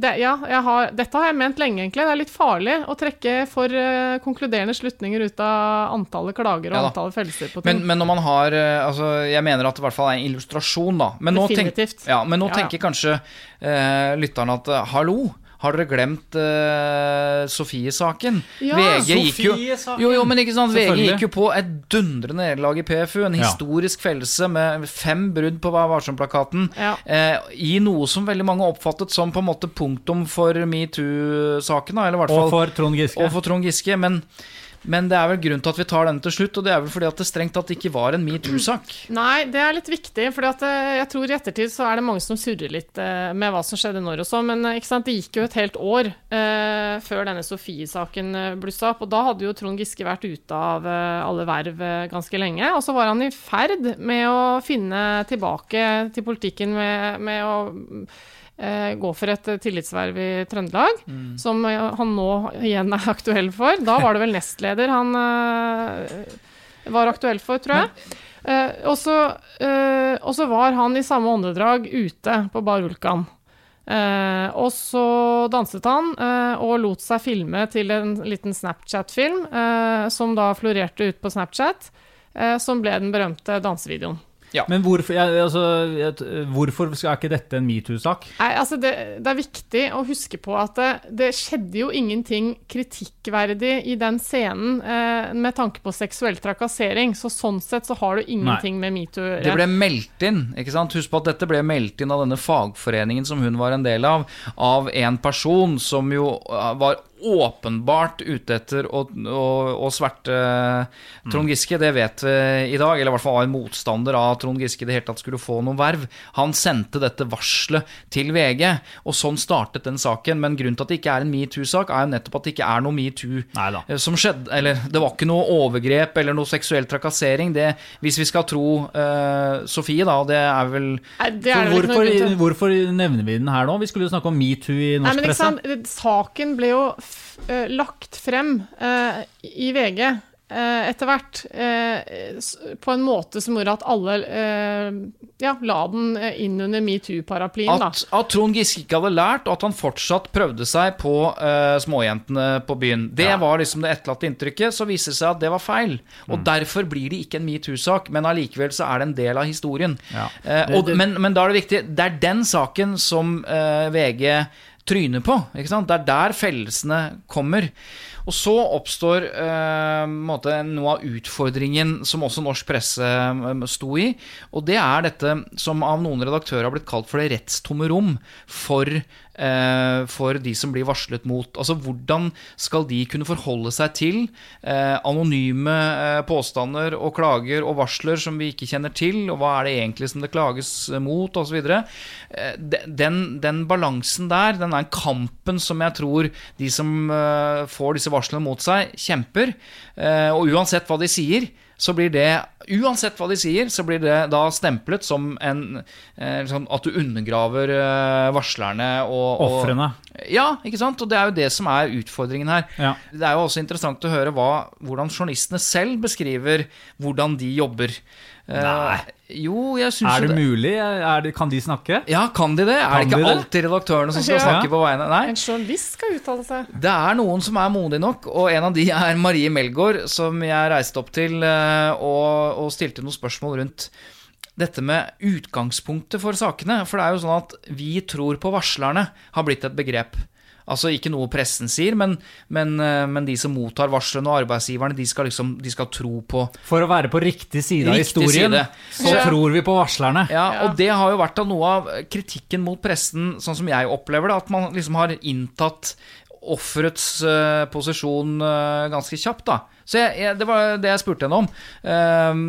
det, Ja, jeg har, dette har jeg ment lenge, egentlig. Det er litt farlig å trekke for eh, konkluderende slutninger ut av antallet klager og Ja antallet fellelser på ting. men når man har eh, altså, Jeg mener at det i hvert fall er en illustrasjon, da. Men nå, tenk, Definitivt. ja, men nå Ja, ja. tenker kanskje eh, lytterne at eh, hallo, har dere glemt uh, Sofie-saken? Ja, VG gikk jo. Jo, jo, men ikke sant, VG gikk jo på et dundrende nederlag i PFU. En Ja. historisk fellelse med fem brudd på Vær varsom-plakaten. Ja. Uh, I noe som veldig mange oppfattet som på en måte punktum for metoo-saken. da, Eller i hvert Og for Trond Giske. og for Trond Giske. Men, men det er vel grunn til at vi tar denne til slutt, og det er vel fordi at det strengt tatt ikke var en metoo-sak. Nei, det er litt viktig, for jeg tror i ettertid så er det mange som surrer litt eh, med hva som skjedde når og så, men eh, det gikk jo et helt år eh, før denne Sofie-saken eh, blussa opp, og da hadde jo Trond Giske vært ute av eh, alle verv eh, ganske lenge, og så var han i ferd med å finne tilbake til politikken med, med å eh, gå for et eh, tillitsverv i Trøndelag, som eh, han nå igjen er aktuell for. Da var det vel nestleder han eh, var aktuell for, tror jeg. Eh, og, så, eh, var han i samme åndedrag ute på Bar Vulkan. Eh, og så danset han eh, og lot seg filme til en liten Snapchat-film, eh, som da florerte ut på Snapchat, eh, som ble den berømte dansevideoen. Men hvorfor, ja, altså, hvorfor er ikke dette en metoo-sak? Nei, altså det, det er viktig å huske på at det, det skjedde jo ingenting kritikkverdig i den scenen eh, med tanke på seksuell trakassering, så sånn sett så har du ingenting med metoo å gjøre. Det ble meldt inn. ikke sant? Husk på at dette ble meldt inn av denne fagforeningen som hun var en del av, av en person som jo uh, var åpenbart ute etter å, å, å sverte Trond Giske. Det vet vi i dag. Eller i hvert fall var en motstander av Trond Giske det hele tatt skulle få noen verv. Han sendte dette varselet til VG, og sånn startet den saken. Men grunnen til at det ikke er en metoo-sak, er jo nettopp at det ikke er noe metoo eh, som skjedde. Eller det var ikke noe overgrep eller noe seksuell trakassering. Det, hvis vi skal tro uh, Sofie, da, det er vel Nei, det er det vel Hvorfor, hvorfor nevner vi den her nå? Vi skulle jo snakke om metoo i Nei, norsk men presse. Saken ble jo eh, lagt frem eh, i VG eh, etter hvert eh, på en måte som gjorde at alle eh, ja, la den eh, inn under metoo-paraplyen. At, at Trond Giske ikke hadde lært, og at han fortsatt prøvde seg på uh, småjentene på byen. Det var liksom det etterlatte inntrykket. Så viser det seg at det var feil. Mm. Og derfor blir det ikke en metoo-sak, men allikevel så er det en del av historien. Ja. Eh, Det- og, det- men, men da er det viktig Det er den saken som uh, VG tryner på. Ikke sant? Det er der fellelsene kommer. Og så oppstår eh, måte, noe av utfordringen som også norsk presse eh, sto i. Og det er dette som av noen redaktører har blitt kalt for det rettstomme rom for, eh, for de som blir varslet mot. Altså hvordan skal de kunne forholde seg til eh, anonyme eh, påstander og klager og varsler som vi ikke kjenner til, og hva er det egentlig som det klages mot, osv. Eh, den, den balansen der, den er kampen som jeg tror de som får disse varslene mot seg, kjemper. Eh, og uansett hva de sier, så blir det Uansett hva de sier, så blir det da stemplet som en eh, sånn at du undergraver eh, varslerne og Ofrene. Ja, ikke sant? Og det er jo det som er utfordringen her. Ja. Det er jo også interessant å høre hva, hvordan journalistene selv beskriver hvordan de jobber. Eh, Nei. Jo, jeg syns Er jo det det. mulig? Er det, kan de snakke? Ja, kan de det? er det ikke de det? alltid redaktørene som skal Ja. snakke på vegne Nei. En journalist skal uttale seg. Det er noen som er modige nok, og en av de er Marie Melgaard, som jeg reiste opp til eh, og, og stilte noen spørsmål rundt dette med utgangspunktet for sakene. For det er jo sånn at vi tror på varslerne har blitt et begrep. Altså ikke noe pressen sier, men, men, eh, men de som mottar varslene og arbeidsgiverne, de skal liksom de skal tro på For å være på riktig side av historien, side. så Ja. tror vi på varslerne. Ja, og det har jo vært av noe av kritikken mot pressen, sånn som jeg opplever det, at man liksom har inntatt offerets uh, posisjon uh, ganske kjapt, da. Så jeg, jeg, det var det jeg spurte henne om. Eh,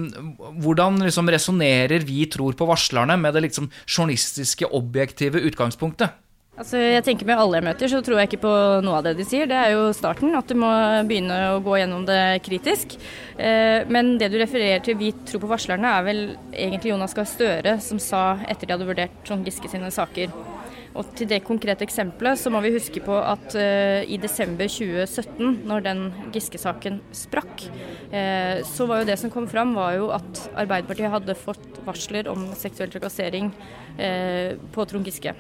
hvordan liksom resonnerer vi tror på varslerne med det liksom journalistiske, objektive utgangspunktet? Altså, jeg tenker Med alle jeg møter, så tror jeg ikke på noe av det de sier. Det er jo starten, at du må begynne å gå gjennom det kritisk. Eh, men det du refererer til, vi tror på varslerne, er vel egentlig Jonas Gahr Støre som sa etter de hadde vurdert Trond Giske sine saker. Og til det konkrete eksempelet så må vi huske på at eh, i desember 2017, når den Giske-saken sprakk, eh, så var jo det som kom fram, var jo at Arbeiderpartiet hadde fått varsler om seksuell trakassering eh, på Trond Giske.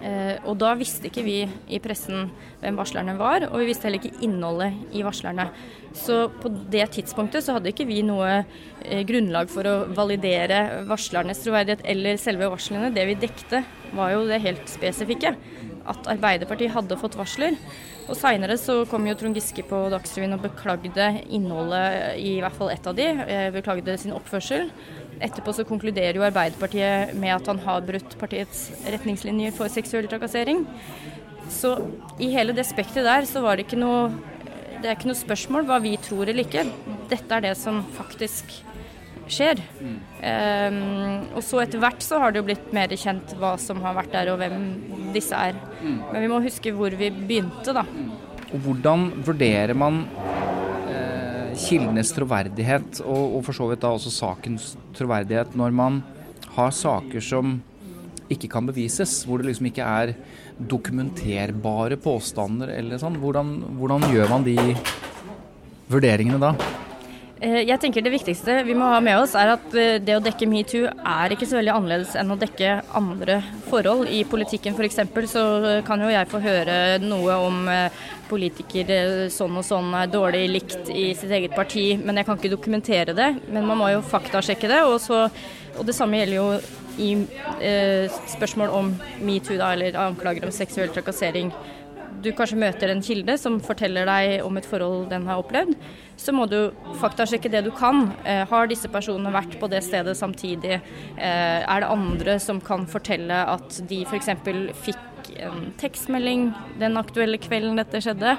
Eh, og da visste ikke vi i pressen hvem varslerne var, og vi visste heller ikke innholdet i varslerne. Så på det tidspunktet så hadde ikke vi noe eh, grunnlag for å validere varslernes troverdighet eller selve varslene. Det vi dekte var jo det helt spesifikke. At Arbeiderpartiet hadde fått varsler. Og seinere så kom jo Trond Giske på Dagsrevyen og beklagde innholdet i hvert fall ett av de. eh, Beklagde sin oppførsel. Etterpå så konkluderer jo Arbeiderpartiet med at han har brutt partiets retningslinjer for seksuell trakassering. Så i hele det spekteret der så var det ikke noe Det er ikke noe spørsmål hva vi tror eller ikke. Dette er det som faktisk skjer. Ehm, og så etter hvert så har det jo blitt mer kjent hva som har vært der og hvem disse er. Men vi må huske hvor vi begynte, da. Og hvordan vurderer man eh, kildenes troverdighet, og, og for så vidt da også sakens troverdighet, når man har saker som ikke kan bevises, hvor det liksom ikke er dokumenterbare påstander eller sånn. Hvordan, hvordan gjør man de vurderingene da? Eh, Jeg tenker Det viktigste vi må ha med oss, er at eh, det å dekke metoo er ikke så veldig annerledes enn å dekke andre forhold. I politikken f.eks. så kan jo jeg få høre noe om eh, politikere sånn og sånn er dårlig likt i sitt eget parti, men jeg kan ikke dokumentere det. Men man må jo faktasjekke det. Og, så, og det samme gjelder jo i eh, spørsmål om metoo, da, eller anklager om seksuell trakassering du kanskje møter en kilde som forteller deg om et forhold den har opplevd, så må du faktasjekke det du kan. Eh, har disse personene vært på det stedet samtidig? Eh, er det andre som kan fortelle at de f.eks. fikk en tekstmelding den aktuelle kvelden dette skjedde?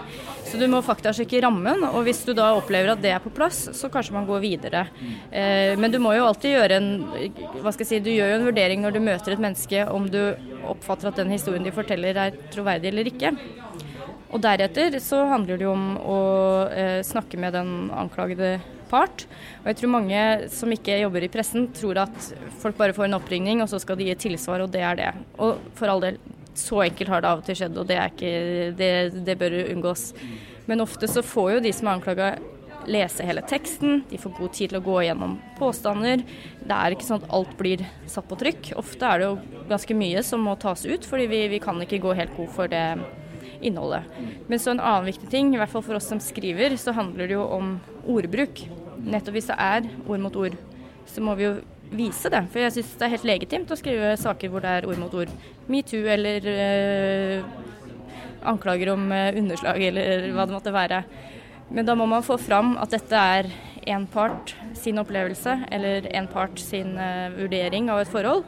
Så du må faktasjekke rammen, og hvis du da opplever at det er på plass, så kanskje man går videre. Eh, men du må jo alltid gjøre en hva skal jeg si, du gjør jo en vurdering når du møter et menneske om du oppfatter at den historien de forteller er troverdig eller ikke. Og deretter så handler det jo om å eh, snakke med den anklagede part. Og jeg tror mange som ikke jobber i pressen, tror at folk bare får en oppringning, og så skal de gi et tilsvar, og det er det. Og for all del, så enkelt har det av og til skjedd, og det, ikke, det, det bør unngås. Men ofte så får jo de som er anklaga lese hele teksten, de får god tid til å gå gjennom påstander. Det er ikke sånn at alt blir satt på trykk. Ofte er det jo ganske mye som må tas ut, fordi vi, vi kan ikke gå helt god for det innholdet. Men så en annen viktig ting, i hvert fall for oss som skriver, så handler det jo om ordbruk. Nettopp hvis det er ord mot ord, så må vi jo vise det. For jeg syns det er helt legitimt å skrive saker hvor det er ord mot ord. Metoo eller øh, anklager om øh, underslag eller hva det måtte være. Men da må man få fram at dette er én part sin opplevelse eller én part sin øh, vurdering av et forhold.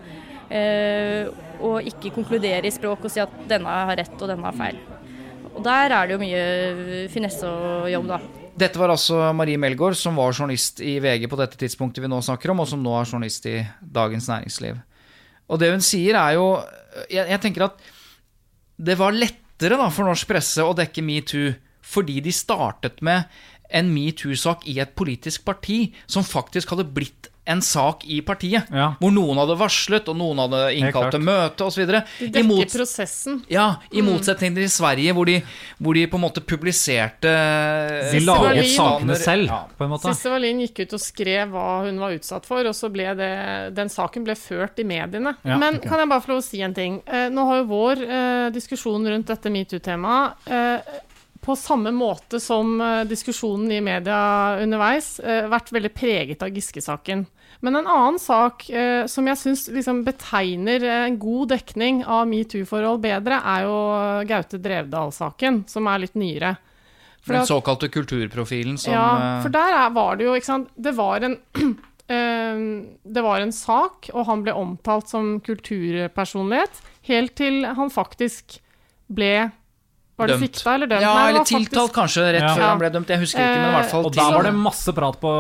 og ikke konkludere i språk og si at denne har rett og denne har feil. Og der er det jo mye finesse og jobb, da. Dette var altså Marie Melgaard, som var journalist i VG på dette tidspunktet vi nå snakker om, og som nå er journalist i Dagens Næringsliv. Og det hun sier er jo Jeg, jeg tenker at det var lettere da for norsk presse å dekke metoo fordi de startet med en metoo-sak i et politisk parti som faktisk hadde blitt en sak i partiet. Ja. Hvor noen hadde varslet, og noen hadde innkalt til møte osv. De dekker prosessen. Ja, i motsetning til i Sverige, hvor de, hvor de på en måte publiserte De laget sakene selv, Ja. på en måte. Sisse Wallin gikk ut og skrev hva hun var utsatt for, og så ble det, den saken ble ført i mediene. Ja, Men okay. kan jeg bare få lov å si en ting? Eh, nå har jo vår eh, diskusjon rundt dette metoo-temaet eh, på samme måte som eh, diskusjonen i media underveis, eh, vært veldig preget av Giske-saken. Men en annen sak eh, som jeg syns liksom betegner en god dekning av metoo-forhold bedre, er jo Gaute Drevdal-saken, som er litt nyere. For Den såkalte kulturprofilen som ja, for der er, var det jo, ikke sant Det var en [clears throat] Det var en sak, og han ble omtalt som kulturpersonlighet, helt til han faktisk ble Var det Dømt. sikta eller dømt? Ja, Nei, eller faktisk- tiltalt, kanskje, rett Ja. før han ble dømt. Jeg husker ikke, men i hvert fall Og da var det masse prat på,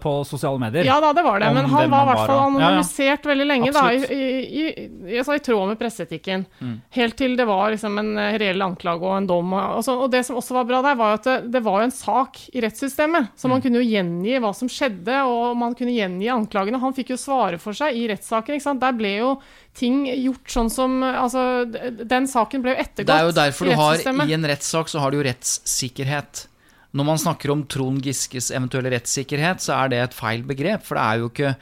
på sosiale medier. Ja da, det var det, men han var i hvert fall anonymisert Ja, ja. veldig lenge, da, i, Absolutt. i, i, altså, i tråd med presseetikken. Mm. Helt til det var liksom en eh, reell anklage og en dom. Og, så, og det som også var bra der, var at det, det var jo en sak i rettssystemet, så Mm. man kunne jo gjengi hva som skjedde, og man kunne gjengi anklagene. Han fikk jo svare for seg i rettssaken, ikke sant. Der ble jo ting gjort sånn som Altså, den saken ble jo ettergått Det er jo derfor du har i en rettssak så har du jo rettssikkerhet. Når man snakker om Trond Giskes eventuelle rettssikkerhet, så er det et feil begrep. For det er jo ikke,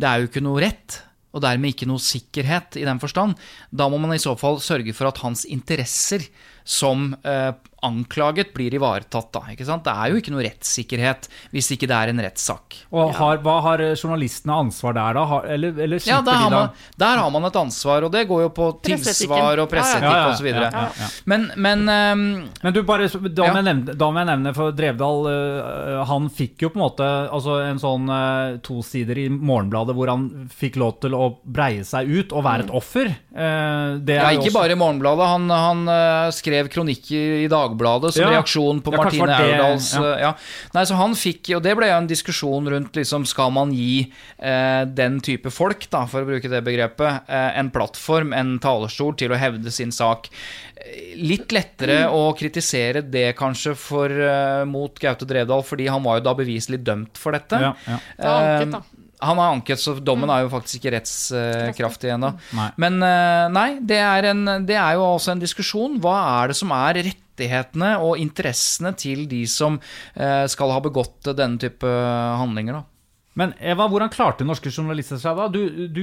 det er jo ikke noe rett, og dermed ikke noe sikkerhet i den forstand. Da må man i så fall sørge for at hans interesser som eh, anklaget blir ivaretatt, da. Ikke sant? Det er jo ikke noe rettssikkerhet hvis ikke det er en rettssak. Og har, hva har journalistene ansvar der, da? Har, eller, eller Ja, der har, de da man, der har man et ansvar, og det går jo på tilsvar og presseetikk Ja, ja, ja, osv. ja, ja, ja. Men, men um, Men du, bare, da, Ja. må nevne, da må jeg nevne, for Drevdal uh, Han fikk jo på en måte altså en sånn uh, to sider i Morgenbladet hvor han fikk lov til å breie seg ut og være et offer. Uh, det er ja, ikke også- bare i Morgenbladet. Han, han eh, skrev kronikk i Dagbladet som Ja. reaksjon på Ja, Martine Aurdals ja. eh, ja. Nei, så han fikk, og det ble jo en diskusjon rundt liksom, skal man gi eh, den type folk, da, for å bruke det begrepet, eh, en plattform, en talerstol, til å hevde sin sak. Eh, Litt lettere å kritisere det kanskje for, eh, mot Gaute Drevdal, fordi han var jo da beviselig dømt for dette. Ja, ja. Det var anket, da. Han har anket, så dommen er jo faktisk ikke rettskraftig ennå. Men eh, nei, det er, en, det er jo også en diskusjon. Hva er det som er rettighetene og interessene til de som eh, skal ha begått denne type handlinger, da? Men Eva, hvordan klarte norske journalister seg da? Du, du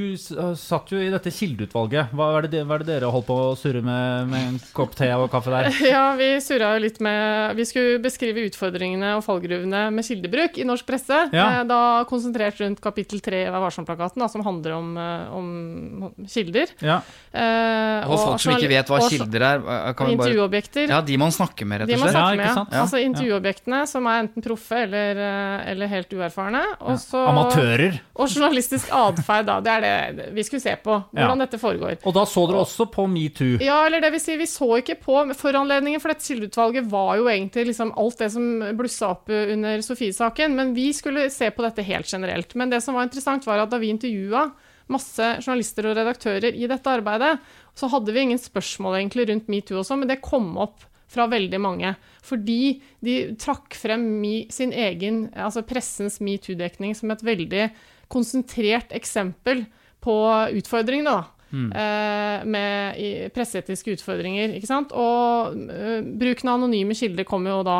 satt jo i dette kildeutvalget. Hva er, det, de- hva er det dere holdt på å surre med med en kopp te og kaffe der? [laughs] Ja, vi surra jo litt med Vi skulle beskrive utfordringene og fallgruvene med kildebruk i norsk presse. Ja. Eh, Da konsentrert rundt kapittel tre i Vær varsom-plakaten, som handler om, eh, om kilder. Ja. Eh, Og folk som ikke vet hva kilder er, eh, kan vi bare Intervjuobjekter. Ja, de man snakker med, rett De og man slett. Ja, snakker ikke med, sant? ja. Ja. Altså intervjuobjektene, som er enten proffe eller, eh, eller helt uerfarne. Og så- Amatører. Og journalistisk atferd, da. Det er det vi skulle se på. Hvordan Ja. dette foregår. Og da så dere også på metoo. Ja, eller det vil si, vi så ikke på foranledningen, for dette kildeutvalget var jo egentlig liksom alt det som blussa opp under Sofie-saken, men vi skulle se på dette helt generelt. Men det som var interessant, var at da vi intervjua masse journalister og redaktører i dette arbeidet, så hadde vi ingen spørsmål egentlig rundt metoo også, men det kom opp fra veldig mange. Fordi de trakk frem sin egen, altså pressens metoo-dekning som et veldig konsentrert eksempel på utfordringene, da. Eh, med presseetiske utfordringer, ikke sant. Og eh, bruken av anonyme kilder kommer jo da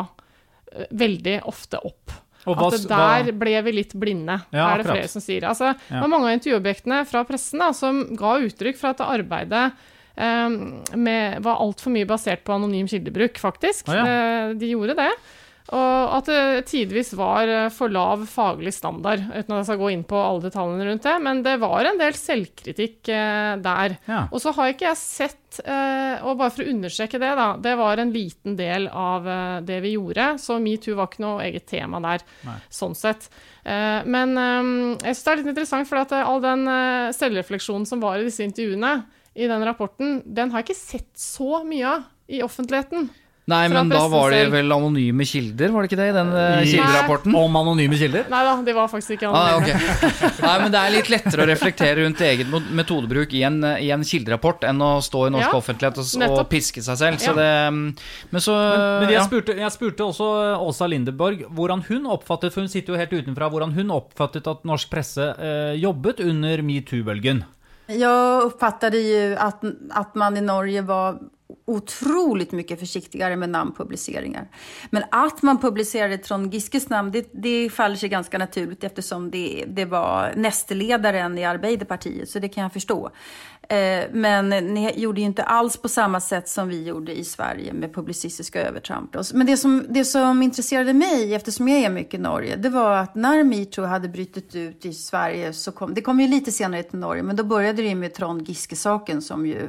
eh, veldig ofte opp. Hva At der ble vi litt blinde, Ja, er det akkurat. flere som sier. Altså, Det var mange av intervjuobjektene fra pressen da, som ga uttrykk for at arbeidet med, var altfor mye basert på anonym kildebruk, faktisk. Ah, ja. Eh, de gjorde det. Og at det tidvis var eh, for lav faglig standard, uten at jeg skal gå inn på alle detaljene rundt det. Men det var en del selvkritikk eh, der. Ja. Og så har ikke jeg sett, eh, og bare for å understreke det, da, det var en liten del av eh, det vi gjorde, så metoo var ikke noe eget tema der, Nei. sånn sett. Eh, men eh, jeg syns det er litt interessant, for at eh, all den selvrefleksjonen som var i disse intervjuene, i den rapporten, den har jeg ikke sett så mye av i offentligheten. Nei, men da var det vel anonyme kilder, var det ikke det, i den eh, kilderapporten? Om anonyme kilder? Nei da, de var faktisk ikke Ah, anonyme. ok. Nei, men Det er litt lettere å reflektere rundt egen metodebruk i en, i en kilderapport enn å stå i norsk Ja, offentlighet og, og piske seg selv. Så Ja. det, mm, men så Men, men jeg, ja. spurte, jeg spurte også Åsa Lindeborg hvordan hun oppfattet For hun sitter jo helt utenfra hvordan hun oppfattet at norsk presse eh, jobbet under metoo-bølgen. Jag uppfattade ju att, att man i Norge var otroligt mycket försiktigare med namnpubliceringar. Men att man publicerade Trond Giskes namn, det, det faller sig ganska naturligt eftersom det, det var nästledaren i Arbeiderpartiet, så det kan jag förstå. Eh, men ni gjorde ju inte alls på samma sätt som vi gjorde i Sverige med publicistiska övertramp. Men det som, det som intresserade mig, eftersom jag är mycket i Norge, det var att när metoo hade brutit ut i Sverige, så kom, det kom ju lite senare till Norge, men då började det med Trond Giske-saken som ju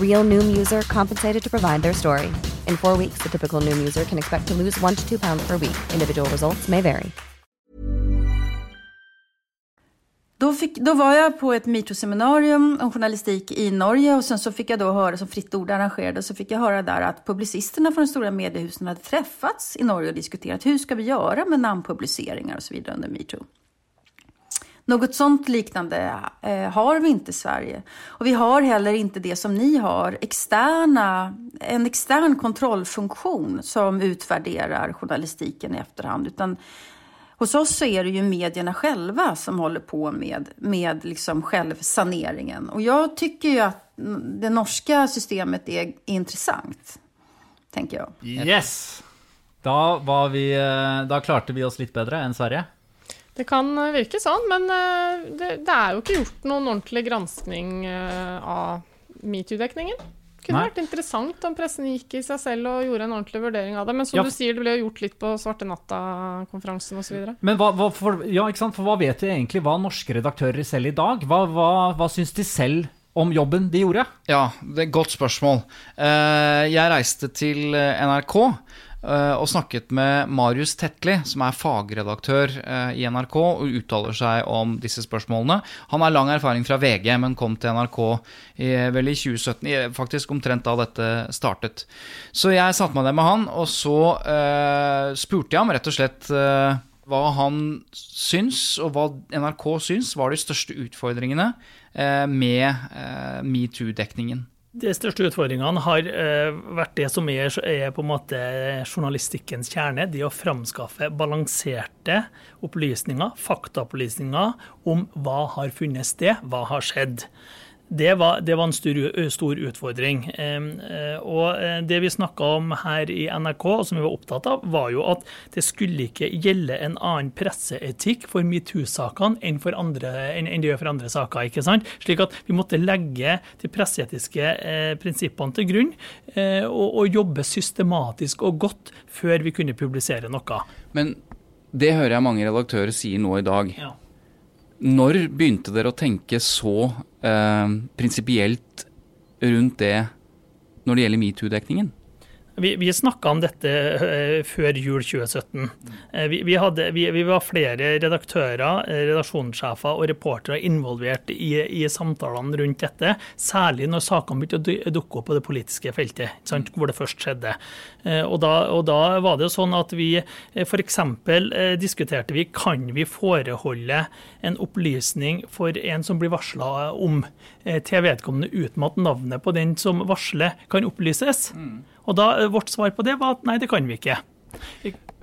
Real Noom user compensated to provide their story. In four weeks, the typical Noom user can expect to lose one to two pounds per week. Individual results may vary. Då, fick, då var jag på ett metoo-seminarium om journalistik i Norge och sen så fick jag då höra, som Fritt Ord arrangerade, så fick jag höra där att publicisterna från de stora mediehusen hade träffats i Norge och diskuterat hur ska vi göra med namnpubliceringar och så vidare under metoo. Något sånt liknande eh, har vi inte i Sverige. Och vi har heller inte det som ni har, externa, en extern kontrollfunktion som utvärderar journalistiken i efterhand. Utan hos oss så är det ju medierna själva som håller på med, med liksom självsaneringen. Och jag tycker ju att det norska systemet är intressant, tänker jag. Yes! Da, vi, eh, da klarte vi oss litt bedre enn Sverige. Det kan eh, virke sånn, men eh, det, det er jo ikke gjort noen ordentlig granskning eh, av metoo-dekningen. Det kunne Nei. vært interessant om pressen gikk i seg selv og gjorde en ordentlig vurdering av det. Men som Ja. du sier, det ble jo gjort litt på Svarte natta-konferansen osv. Men hva, hva, for, ja, ikke sant? For hva vet vi egentlig hva norske redaktører selv i dag? Hva, hva, hva syns de selv om jobben de gjorde? Ja, det er et godt spørsmål. Eh, Jeg reiste til NRK og snakket med Marius Tetli, som er fagredaktør eh, i NRK og uttaler seg om disse spørsmålene. Han har lang erfaring fra VG, men kom til NRK i, vel i 2017, i- faktisk omtrent da dette startet. Så jeg satte meg ned med han, og så uh, spurte jeg ham rett og slett uh, hva han syns, og hva NRK syns var de største utfordringene uh, med eh, metoo-dekningen. De største utfordringene har eh, vært det som er, er på en måte journalistikkens kjerne. Det å framskaffe balanserte opplysninger, faktaopplysninger om hva har funnet sted, hva har skjedd. Det var, det var en stor, stor utfordring. Eh, og eh, det vi snakka om her i NRK, som vi var opptatt av, var jo at det skulle ikke gjelde en annen presseetikk for metoo-sakene enn, enn, enn det gjør for andre saker. ikke sant? Slik at vi måtte legge de presseetiske eh, prinsippene til grunn eh, og, og jobbe systematisk og godt før vi kunne publisere noe. Men det hører jeg mange redaktører sier nå i dag. Ja. Når begynte dere å tenke så eh, prinsipielt rundt det når det gjelder metoo-dekningen? Vi, vi snakka om dette eh, før jul 2017. Eh, vi, vi, hadde, vi, var flere redaktører, eh, redaksjonssjefer og reportere involvert i, i samtalene rundt dette, særlig når sakene begynte å dukke opp på det politiske feltet, sant, hvor det først skjedde. Og da, og da var det jo sånn at vi f.eks. diskuterte vi kan vi foreholde en opplysning for en som blir varsla om til vedkommende uten at navnet på den som varsler, kan opplyses. Og da, eh, Vårt svar på det var at nei, det kan vi ikke.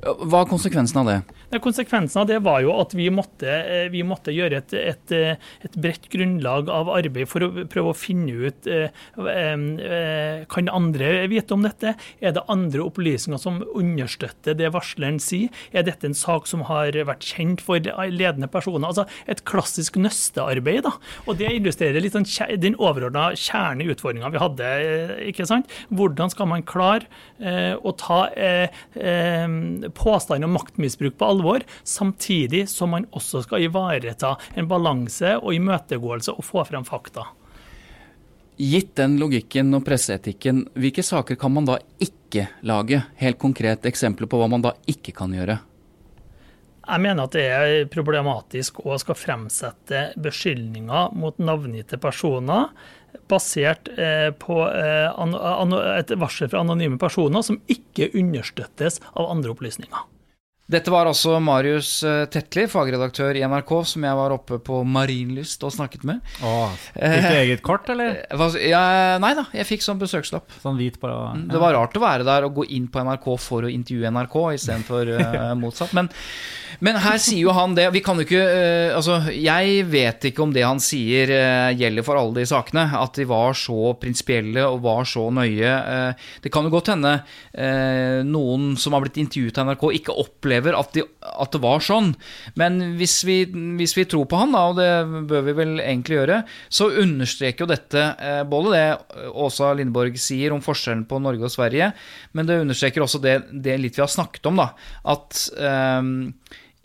Hva er konsekvensen av det? Konsekvensen av det var jo at vi måtte, eh, vi måtte gjøre et, et, eh, et, bredt grunnlag av arbeid for å prøve å finne ut eh, Kan andre vite om dette? Er det andre opplysninger som understøtter det varsleren sier? Er dette en sak som har vært kjent for ledende personer? Altså et klassisk nøstearbeid. da. Og Det illustrerer litt sånn, den overordna kjernen i utfordringa vi hadde. ikke sant? Hvordan skal man klare å ta påstand om maktmisbruk på alvor, samtidig som man også skal ivareta en balanse og imøtegåelse og få frem fakta. Gitt den logikken og presseetikken, hvilke saker kan man da ikke lage? Helt konkret eksempler på hva man da ikke kan gjøre? Jeg mener at det er problematisk å skal fremsette beskyldninger mot navngitte personer basert eh, på eh, et varsel fra anonyme personer som ikke understøttes av andre opplysninger. Dette var altså Marius eh, Tetli, fagredaktør i NRK, som jeg var oppe på Marienlyst og snakket med. Åh, fikk du eget kort, eller? Ja, nei da, jeg fikk sånn besøkslapp. Sånn hvit på, ja. Mm, det var rart å være der og gå inn på NRK for å intervjue NRK istedenfor uh, [laughs] motsatt. Men, men, her sier jo han det. Vi kan jo ikke uh, Altså, jeg vet ikke om det han sier uh, gjelder for alle de sakene. At de var så prinsipielle og var så nøye. det kan jo godt hende noen som har blitt intervjuet av NRK, ikke opplever opplever at, de, at, det var sånn. Men hvis vi, hvis vi, tror på han, da, og det bør vi vel egentlig gjøre, så understreker jo dette eh, både det Åsa Lindborg sier om forskjellen på Norge og Sverige, men det understreker også det, det litt vi har snakket om, da. At um,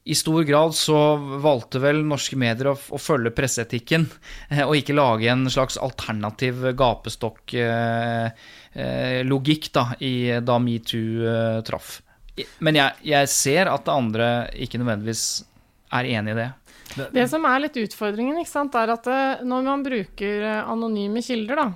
i stor grad så valgte vel norske medier å, å følge presseetikken, eh, og ikke lage en slags alternativ gapestokk-logikk eh, eh, da, da metoo traff. Men jeg, jeg, ser at det andre ikke nødvendigvis er enig i det. Det som er litt utfordringen, sant, er at eh, når man bruker eh, anonyme kilder, da,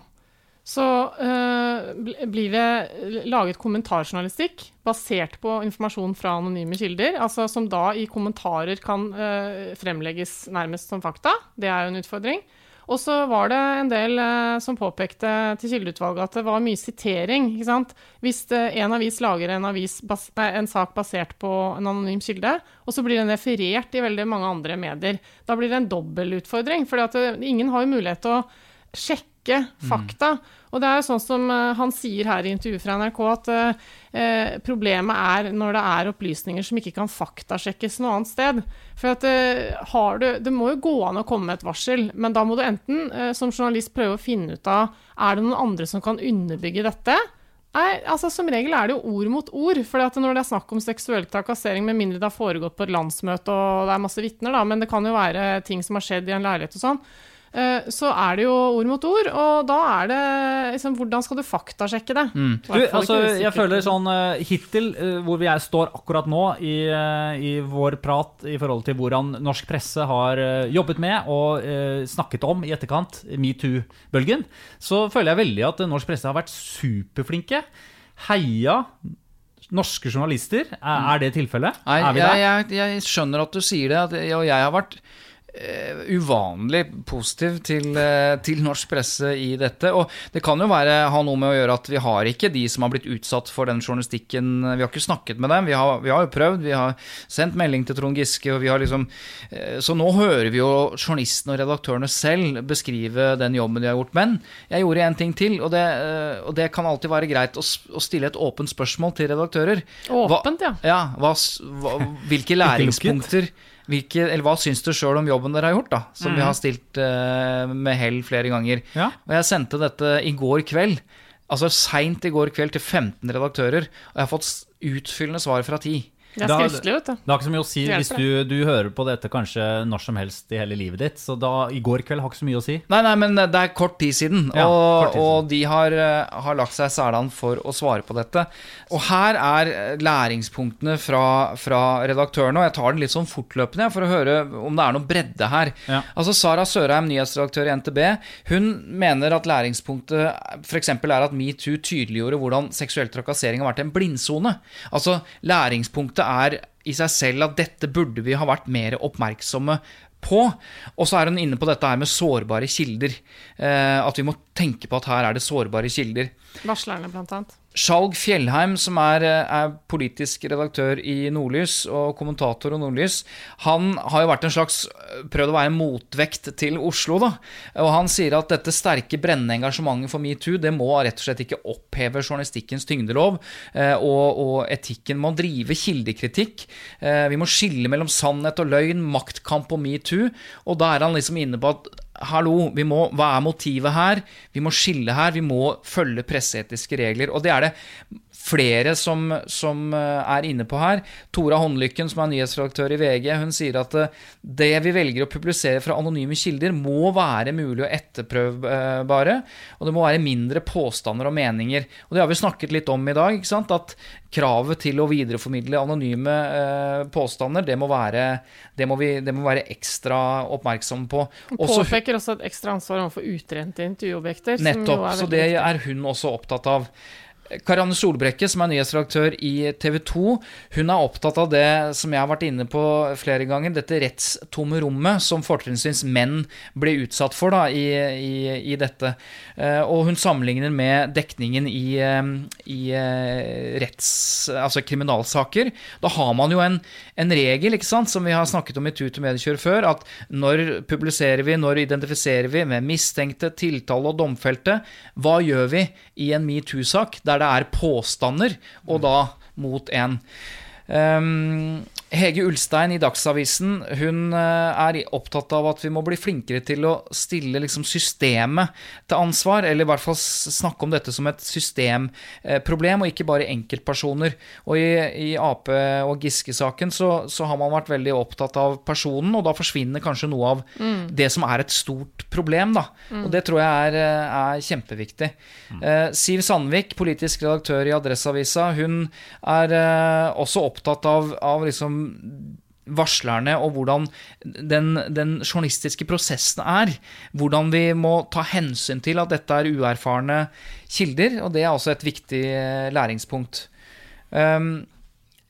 så øh, blir det laget kommentarjournalistikk basert på informasjon fra anonyme kilder, altså som da i kommentarer kan øh, fremlegges nærmest som fakta. Det er jo en utfordring. Og så var det en del eh, som påpekte til kildeutvalget at det var mye sitering. ikke sant? Hvis eh, en avis lager en, avis nei, en, sak basert på en anonym kilde, og så blir den referert i veldig mange andre medier, da blir det en dobbeltutfordring. For eh, ingen har jo mulighet til å sjekke fakta. Mm. Og det er jo sånn som uh, han sier her i intervjuet fra NRK, at eh, problemet er når det er opplysninger som ikke kan faktasjekkes noe annet sted. For at uh, du, Det må jo gå an å komme med et varsel, men da må du enten som journalist prøve å finne ut av er det noen andre som kan underbygge dette. Nei, altså Som regel er det jo ord mot ord. for Når det er snakk om seksuell trakassering, med mindre det har foregått på et landsmøte og det er masse vitner, men det kan jo være ting som har skjedd i en leilighet og sånn, Eh, så er det jo ord mot ord, og da er det liksom Hvordan skal du faktasjekke det? Mm. Du, altså, jeg føler sånn uh, hittil, uh, hvor vi er, står akkurat nå i, i, vår prat i forhold til hvordan norsk presse har jobbet med og snakket om i etterkant metoo-bølgen, så føler jeg veldig at norsk presse har vært superflinke. Heia norske journalister. Er, mm. er det tilfellet? Nei, jeg, jeg, jeg, skjønner at du sier det, og jeg har vært Uh, uvanlig positiv til, uh, til, norsk presse i dette. Og det kan jo være, ha noe med å gjøre at vi har ikke de som har blitt utsatt for den journalistikken. Vi har ikke snakket med dem. Vi har, vi har jo prøvd. Vi har sendt melding til Trond Giske. Og vi har liksom, uh, så nå hører vi jo journalistene og redaktørene selv beskrive den jobben de har gjort. Men jeg gjorde en ting til, og det, og det kan alltid være greit å, å, stille et åpent spørsmål til redaktører. Åpent, hva, ja. ja hva, hva, hvilke [laughs] læringspunkter hvilke, eller hva syns du sjøl om jobben dere har gjort, da? Som mm. vi har stilt uh, med hell flere ganger. Ja. Og jeg sendte dette i går kveld. Altså seint i går kveld til 15 redaktører, og jeg har fått utfyllende svar fra 10. Det er skriftlig, vet du. Det har ikke så mye å si hvis du, du, hører på dette kanskje når som helst i hele livet ditt. Så da, i går kveld har ikke så mye å si. Nei, nei, men det er kort tid siden. Ja, og, tid siden. og, de har, eh, har lagt seg særland for å svare på dette. Og her er læringspunktene fra, fra redaktørene, og jeg tar den litt sånn fortløpende for å høre om det er noe bredde her. Ja. Altså Sara Sørheim, nyhetsredaktør i NTB, hun mener at læringspunktet f.eks. er at metoo tydeliggjorde hvordan seksuell trakassering har vært en blindsone. Altså læringspunktet punktet er i seg selv at dette burde vi ha vært mer oppmerksomme på. Og så er hun inne på dette her med sårbare kilder. Eh, at vi må tenke på at her er det sårbare kilder. Varslerne, blant annet. Skjalg Fjellheim, som er, er, politisk redaktør i Nordlys og kommentator i Nordlys, han har jo vært en slags prøvd å være en motvekt til Oslo. da, og Han sier at dette sterke, brennende engasjementet for metoo det må rett og slett ikke oppheve journalistikkens tyngdelov, eh, og, og etikken må drive kildekritikk. Eh, vi må skille mellom sannhet og løgn, maktkamp og metoo. Og da er han liksom inne på at hallo, må, hva er motivet her? Vi må skille her, vi må følge presseetiske regler. Og det er det flere som, som, eh, er inne på her. Tora Håndlykken, som er nyhetsredaktør i VG, hun sier at eh, det vi velger å publisere fra anonyme kilder, må være mulig å etterprøvbare. Og det må være mindre påstander og meninger. Og det har vi snakket litt om i dag. ikke sant? At kravet til å videreformidle anonyme eh, påstander, det må, være, det, må vi, det må være ekstra oppmerksom på. Også, påpeker også et ekstra ansvar overfor utrente intervjuobjekter. Nettopp. Så det er hun også opptatt av. Karianne Solbrekke, som er nyhetsredaktør i TV 2, hun er opptatt av det som jeg har vært inne på flere ganger, dette rettstomme rommet som fortrinnsvis menn ble utsatt for da, i, i, i, dette. Eh, og hun sammenligner med dekningen i, eh, i eh, retts, altså kriminalsaker. Da har man jo en, en regel, som vi har snakket om i Tut og Mediekjør før, at når publiserer vi, når identifiserer vi med mistenkte, tiltale og domfelte, hva gjør vi i en metoo-sak? der det er påstander, og da mot en. Um, Hege Ulstein i Dagsavisen hun eh, er opptatt av at vi må bli flinkere til å stille liksom systemet til ansvar, eller i hvert fall snakke om dette som et systemproblem, og ikke bare enkeltpersoner. Og i, i Ap og Giske-saken så, så, har man vært veldig opptatt av personen, og da forsvinner kanskje noe av mm. det som er et stort problem. Da. Mm. Og det tror jeg er, er kjempeviktig. Mm. Uh, Siv Sandvik, politisk redaktør i Adresseavisa, hun er uh, også opptatt av, av liksom varslerne og hvordan den, den, journalistiske prosessen er. Hvordan vi må ta hensyn til at dette er uerfarne kilder, og det er også et viktig eh, læringspunkt. Um,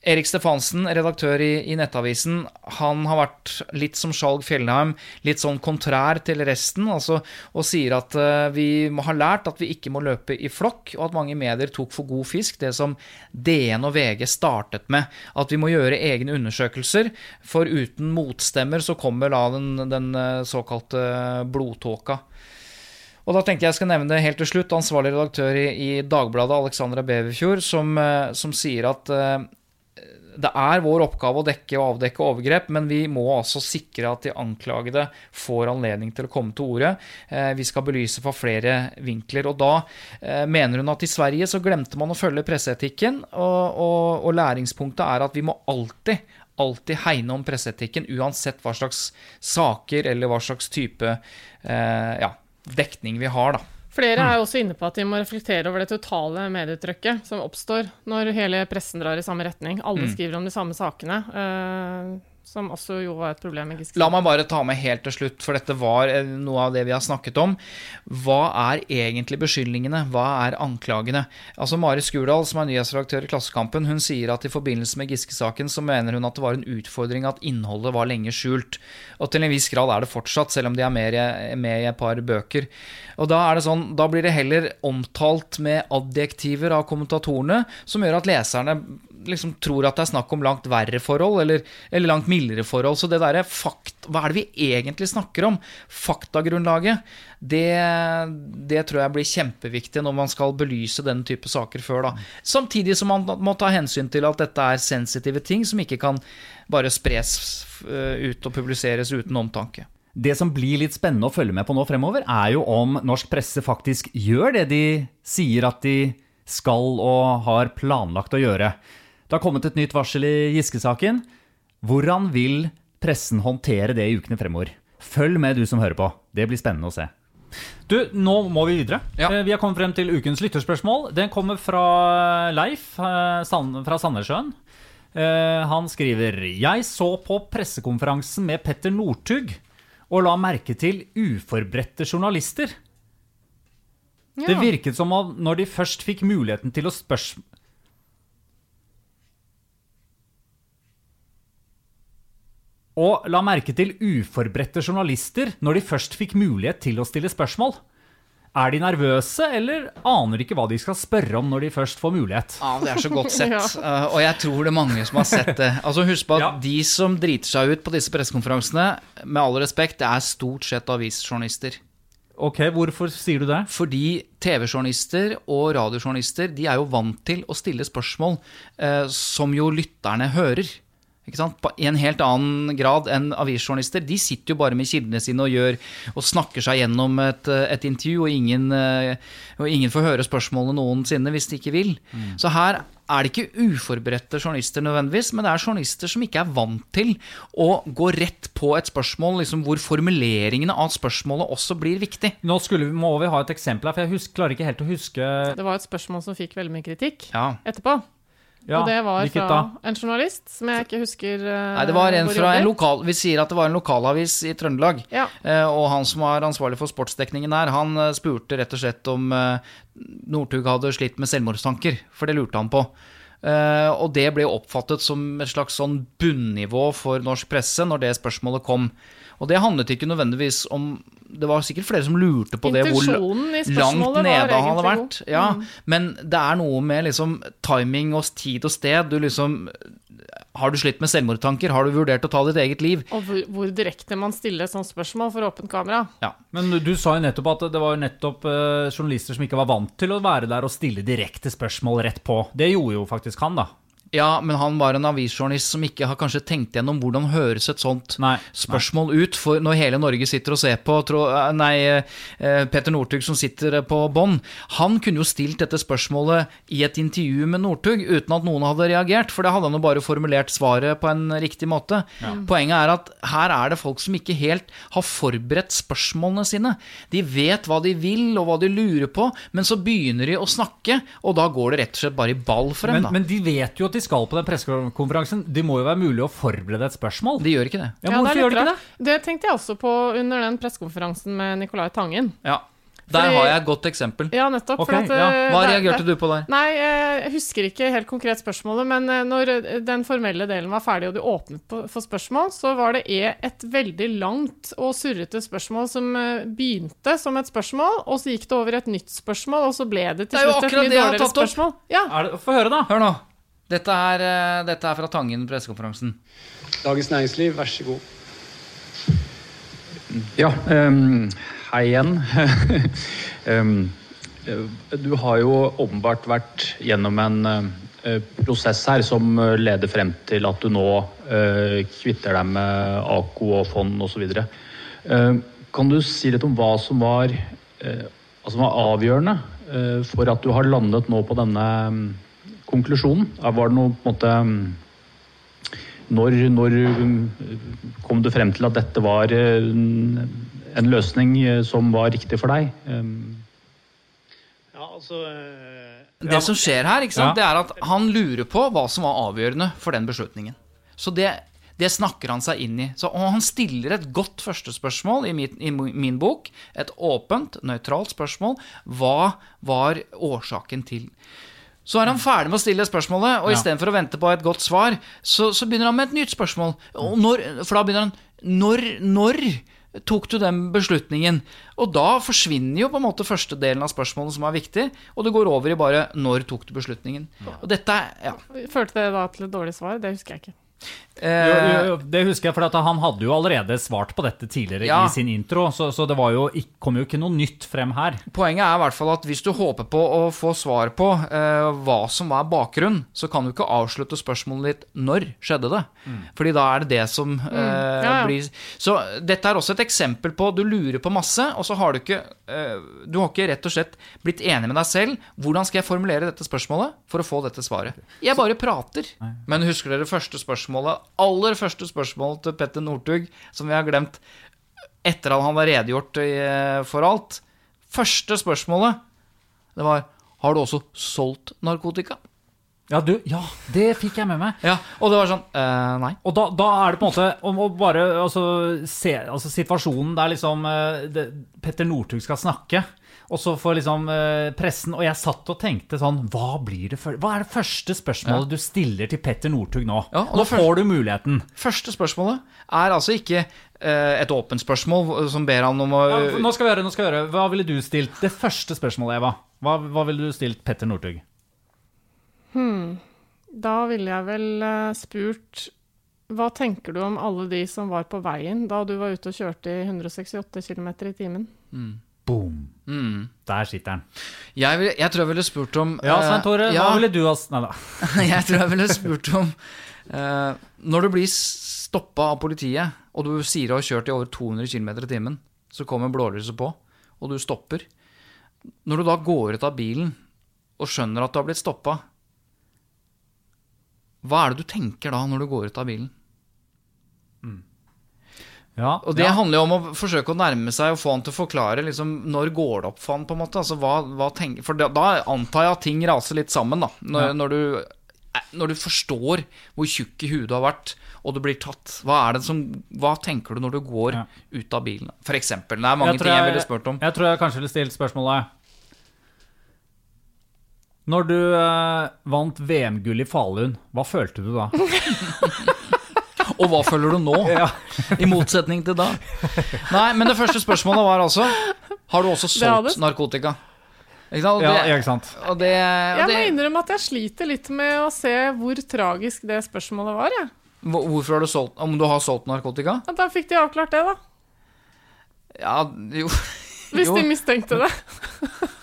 Erik Stefansen, redaktør i, i, Nettavisen, han har vært litt som Skjalg Fjellheim, litt sånn kontrær til resten, altså, og sier at uh, vi har lært at vi ikke må løpe i flokk, og at mange medier tok for god fisk, det som DN og VG startet med. At vi må gjøre egne undersøkelser, for uten motstemmer så kommer da den, den uh, såkalte blodtåka. Og da tenkte jeg skal nevne det helt til slutt. Ansvarlig redaktør i, i Dagbladet, Alexandra Beverfjord, som, uh, som sier at det er vår oppgave å dekke og avdekke overgrep, men vi må altså sikre at de anklagede får anledning til å komme til orde. Eh, vi skal belyse fra flere vinkler. Og da eh, mener hun at i Sverige så glemte man å følge presseetikken, og, og, og læringspunktet er at vi må alltid alltid hegne om presseetikken, uansett hva slags saker eller hva slags type eh, ja, dekning vi har. da. Flere er jo også inne på at de må reflektere over det totale medietrykket som oppstår når hele pressen drar i samme retning. Alle mm. skriver om de samme sakene. Som også jo var et problem med Giske. La meg bare ta med helt til slutt, for dette var eh, noe av det vi har snakket om. Hva er egentlig beskyldningene? Hva er anklagene? Altså Mari Skurdal, som er nyhetsredaktør i Klassekampen, hun sier at i forbindelse med Giske-saken så mener hun at det var en utfordring at innholdet var lenge skjult. Og til en viss grad er det fortsatt, selv om de er med i et par bøker. Og da er det sånn, da blir det heller omtalt med adjektiver av kommentatorene, som gjør at leserne liksom tror at det er snakk om langt verre forhold, eller, eller langt mildere forhold. Så det derre. Hva er det vi egentlig snakker om? Faktagrunnlaget. Det, det, tror jeg blir kjempeviktig når man skal belyse den type saker før, da. Samtidig som man må ta hensyn til at dette er sensitive ting som ikke kan bare spres eh, ut og publiseres uten omtanke. Det som blir litt spennende å følge med på nå fremover, er jo om norsk presse faktisk gjør det de sier at de skal og har planlagt å gjøre. Det har kommet et nytt varsel i Giske-saken. Hvordan vil pressen håndtere det i ukene fremover? Følg med, du som hører på. Det blir spennende å se. Du, nå må vi videre. Ja. Eh, vi har kommet frem til ukens lytterspørsmål. Den kommer fra Leif eh, fra Sandnessjøen. Eh, han skriver Jeg så på pressekonferansen med Petter Northug og la merke til uforberedte journalister. Ja. Det virket som om når de først fikk muligheten til å spørre og la merke til uforberedte journalister når de først fikk mulighet til å stille spørsmål. Er de nervøse, eller aner de ikke hva de skal spørre om når de først får mulighet? Ja, Det er så godt sett, [laughs] Ja. eh, og jeg tror det er mange som har sett det. Altså Husk på at Ja. de som driter seg ut på disse pressekonferansene, med all respekt, det er stort sett avisjournalister. Ok, Hvorfor sier du det? Fordi TV-journalister og radiojournalister de er jo vant til å stille spørsmål uh, som jo lytterne hører. Ikke sant? På- en helt annen grad enn avisjournalister. De sitter jo bare med kildene sine og, gjør, og snakker seg gjennom et, eh, et intervju, og ingen, eh, og ingen får høre spørsmålene noensinne hvis de ikke vil. Så her er det ikke uforberedte journalister nødvendigvis, men det er journalister som ikke er vant til å gå rett på et spørsmål liksom hvor formuleringene av spørsmålet også blir viktig. Nå vi- må vi ha et eksempel her, for jeg husker, klarer ikke helt å huske Det var et spørsmål som fikk veldig mye kritikk Ja. etterpå. Ja, og det var fra da? en journalist som jeg ikke husker uh, Nei, det var en fra en lokal Vi sier at det var en lokalavis i Trøndelag. Ja. Uh, og han som var ansvarlig for sportsdekningen der, han uh, spurte rett og slett om Northug hadde slitt med selvmordstanker, for det lurte han på. Eh, og det ble oppfattet som et slags sånn bunnivå for norsk presse når det spørsmålet kom. Og det handlet ikke nødvendigvis om Det var sikkert flere som lurte på det, hvor langt nede han hadde vært. Ja, Mm. Men det er noe med liksom timing og tid og sted. Du liksom Har du slitt med selvmordstanker? Har du vurdert å ta ditt eget liv? Og hvor, hvor direkte man stiller et sånt spørsmål for åpent kamera. Ja. Men du sa jo nettopp at det var nettopp eh, journalister som ikke var vant til å være der og stille direkte spørsmål rett på. Det gjorde jo faktisk han, da. Ja, men han var en avisjournalist som ikke har kanskje tenkt gjennom hvordan høres et sånt Nei, spørsmål ut for når hele Norge sitter og ser på tro, eh, Nei, Peter Petter Northug som sitter eh, på bånn. Han kunne jo stilt dette spørsmålet i et intervju med Northug uten at noen hadde reagert, for det hadde han jo bare formulert svaret på en riktig måte. Poenget er at her er det folk som ikke helt har forberedt spørsmålene sine. De vet hva de vil og hva de lurer på, men så begynner de å snakke, og da går det rett og slett bare i ball for dem. Men, da. men de vet jo at de skal på den pressekonferansen. Det må jo være mulig å forberede et spørsmål. de gjør ikke det. Ja, hvorfor det gjør de ikke det? Det tenkte jeg også på under den pressekonferansen med Nicolai Tangen. Ja. Der Fordi- har jeg et godt eksempel. Ja, nettopp. Okay, for at, ja. eh, Hva reagerte du på der? Nei, jeg husker ikke helt konkret spørsmålet, men eh, når eh, den formelle delen var ferdig og du åpnet for spørsmål, så var det e- et veldig langt og surrete spørsmål som begynte som et spørsmål, og så gikk det over i et nytt spørsmål, og så ble det til slutt et mye dårligere spørsmål. Ja, Er Få høre, da. Hør nå. Dette er, eh, dette er fra Tangen pressekonferansen. Dagens Næringsliv, vær så god. Ja, um, hei igjen. [laughs] Ehm, eh, du har jo åpenbart vært gjennom en eh, prosess her som leder frem til at du nå uh, kvitter deg med AKO og fond osv. Uh, kan du si litt om hva som var, uh, hva som var avgjørende for at du har landet nå på denne konklusjonen? Var det noe på en måte mm, når, når um, kom du frem til at dette var eh, en løsning eh, som var riktig for deg? Um, Ja, altså eh, Det som skjer her, ikke sant, Ja. det er at han lurer på hva som var avgjørende for den beslutningen. Så det, det snakker han seg inn i. Så, og han stiller et godt førstespørsmål i min, i min bok. Et åpent, nøytralt spørsmål. Hva var årsaken til så er han ferdig med å stille spørsmålet, og Ja. istedenfor å vente på et godt svar, så, så begynner han med et nytt spørsmål. Og når, for da begynner han Når, når tok du den beslutningen? Og da forsvinner jo på en måte første delen av spørsmålet som er viktig, og det går over i bare når tok du beslutningen? Og dette er ja. Førte det da til et dårlig svar? Det husker jeg ikke. Jo, jo, Eh, det husker jeg, for at han hadde jo allerede svart på dette tidligere Ja. i sin intro, så, så det var jo, kom jo ikke noe nytt frem her. Poenget er i hvert fall at hvis du håper på å få svar på eh, hva som var bakgrunnen, så kan du ikke avslutte spørsmålet ditt 'når skjedde det?' Fordi da er det det som eh, Ja, ja. blir Så dette er også et eksempel på du lurer på masse, og så har du ikke eh, Du har ikke rett og slett blitt enig med deg selv. Hvordan skal jeg formulere dette spørsmålet for å få dette svaret? Jeg bare prater. Men husker dere første spørsmålet? Aller første spørsmålet til Petter Northug, som vi har glemt etter at han har redegjort for alt. Første spørsmålet, det var Har du også solgt narkotika? Ja, du, ja, det fikk jeg med meg. Ja, Og det var sånn eh, Nei. Og da, da er det på en måte om å bare altså, se altså, Situasjonen der liksom eh, det, Petter Northug skal snakke, Og så får liksom eh, pressen Og jeg satt og tenkte sånn Hva blir det for, Hva er det første spørsmålet du stiller til Petter Northug nå? Ja, og nå det første- får du muligheten. Første spørsmålet er altså ikke eh, et åpent spørsmål som ber han om å Ja, nå skal vi høre, nå skal vi høre. Hva ville du stilt? Det første spørsmålet, Eva. Hva, hva ville du stilt Petter Northug? Hmm. Da ville jeg vel eh, spurt Hva tenker du om alle de som var på veien da du var ute og kjørte i 168 km i timen? Boom. Mm. Der sitter han. Jeg, vil, jeg tror jeg ville spurt om Ja, Svein Tore, uh, ja. hva ville du ha Nei da. [laughs] jeg tror jeg ville spurt om uh, Når du blir stoppa av politiet, og du sier du har kjørt i over 200 km i timen, så kommer blålyset på, og du stopper. Når du da går ut av bilen og skjønner at du har blitt stoppa, hva er det du tenker da når du går ut av bilen? Ja, Og det ja. handler jo om å forsøke å nærme seg og få han til å forklare liksom, når går det opp for han, på en måte. Altså, hva, hva tenker, for da, da antar jeg at ting raser litt sammen, da. Når, Ja. når, du, eh, når du forstår hvor tjukk i huet du har vært, og du blir tatt. Hva, er det som, hva tenker du når du går ut av bilen? For eksempel. Det er mange Jeg ting jeg jeg- ville spurt om. Jeg tror jeg kanskje ville stilt spørsmålet Når du eh, vant VM-gull i Falun, hva følte du da? [laughs] Og hva følger du nå? [laughs] I motsetning til da. Nei, men det første spørsmålet var altså Har du også solgt narkotika? Ikke sant? Og Ja, det, ja, ikke sant? og det, og Jeg må innrømme at jeg sliter litt med å se hvor tragisk det spørsmålet var. Jeg. hvorfor har du solgt Om du har solgt narkotika? Ja, Da fikk de avklart det, da. Ja, jo Hvis jo. de mistenkte det. [laughs]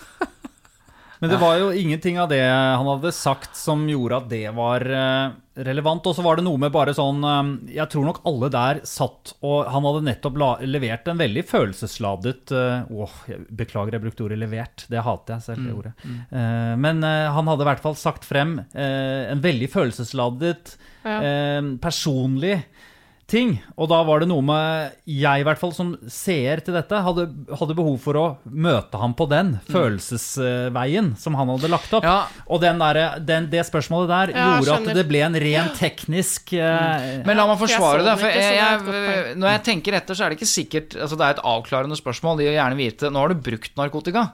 Men det var jo ingenting av det han hadde sagt som gjorde at det var eh, relevant. Og så var det noe med bare sånn eh, Jeg tror nok alle der satt og Han hadde nettopp levert en veldig følelsesladet eh, Åh, jeg beklager jeg brukte ordet 'levert'. Det hater jeg selv, det ordet. Eh, men eh, han hadde i hvert fall sagt frem en veldig følelsesladet, Ja. personlig ting. Og da var det noe med Jeg, i hvert fall, som seer til dette, hadde, hadde behov for å møte ham på den følelsesveien som han hadde lagt opp. Ja. Og den der, den, det spørsmålet der Ja, gjorde skjønner. at det ble en ren teknisk eh, Men la meg forsvare det. For jeg, jeg, når jeg tenker etter, så er det ikke sikkert altså Det er et avklarende spørsmål. De vil gjerne vite Nå har du brukt narkotika.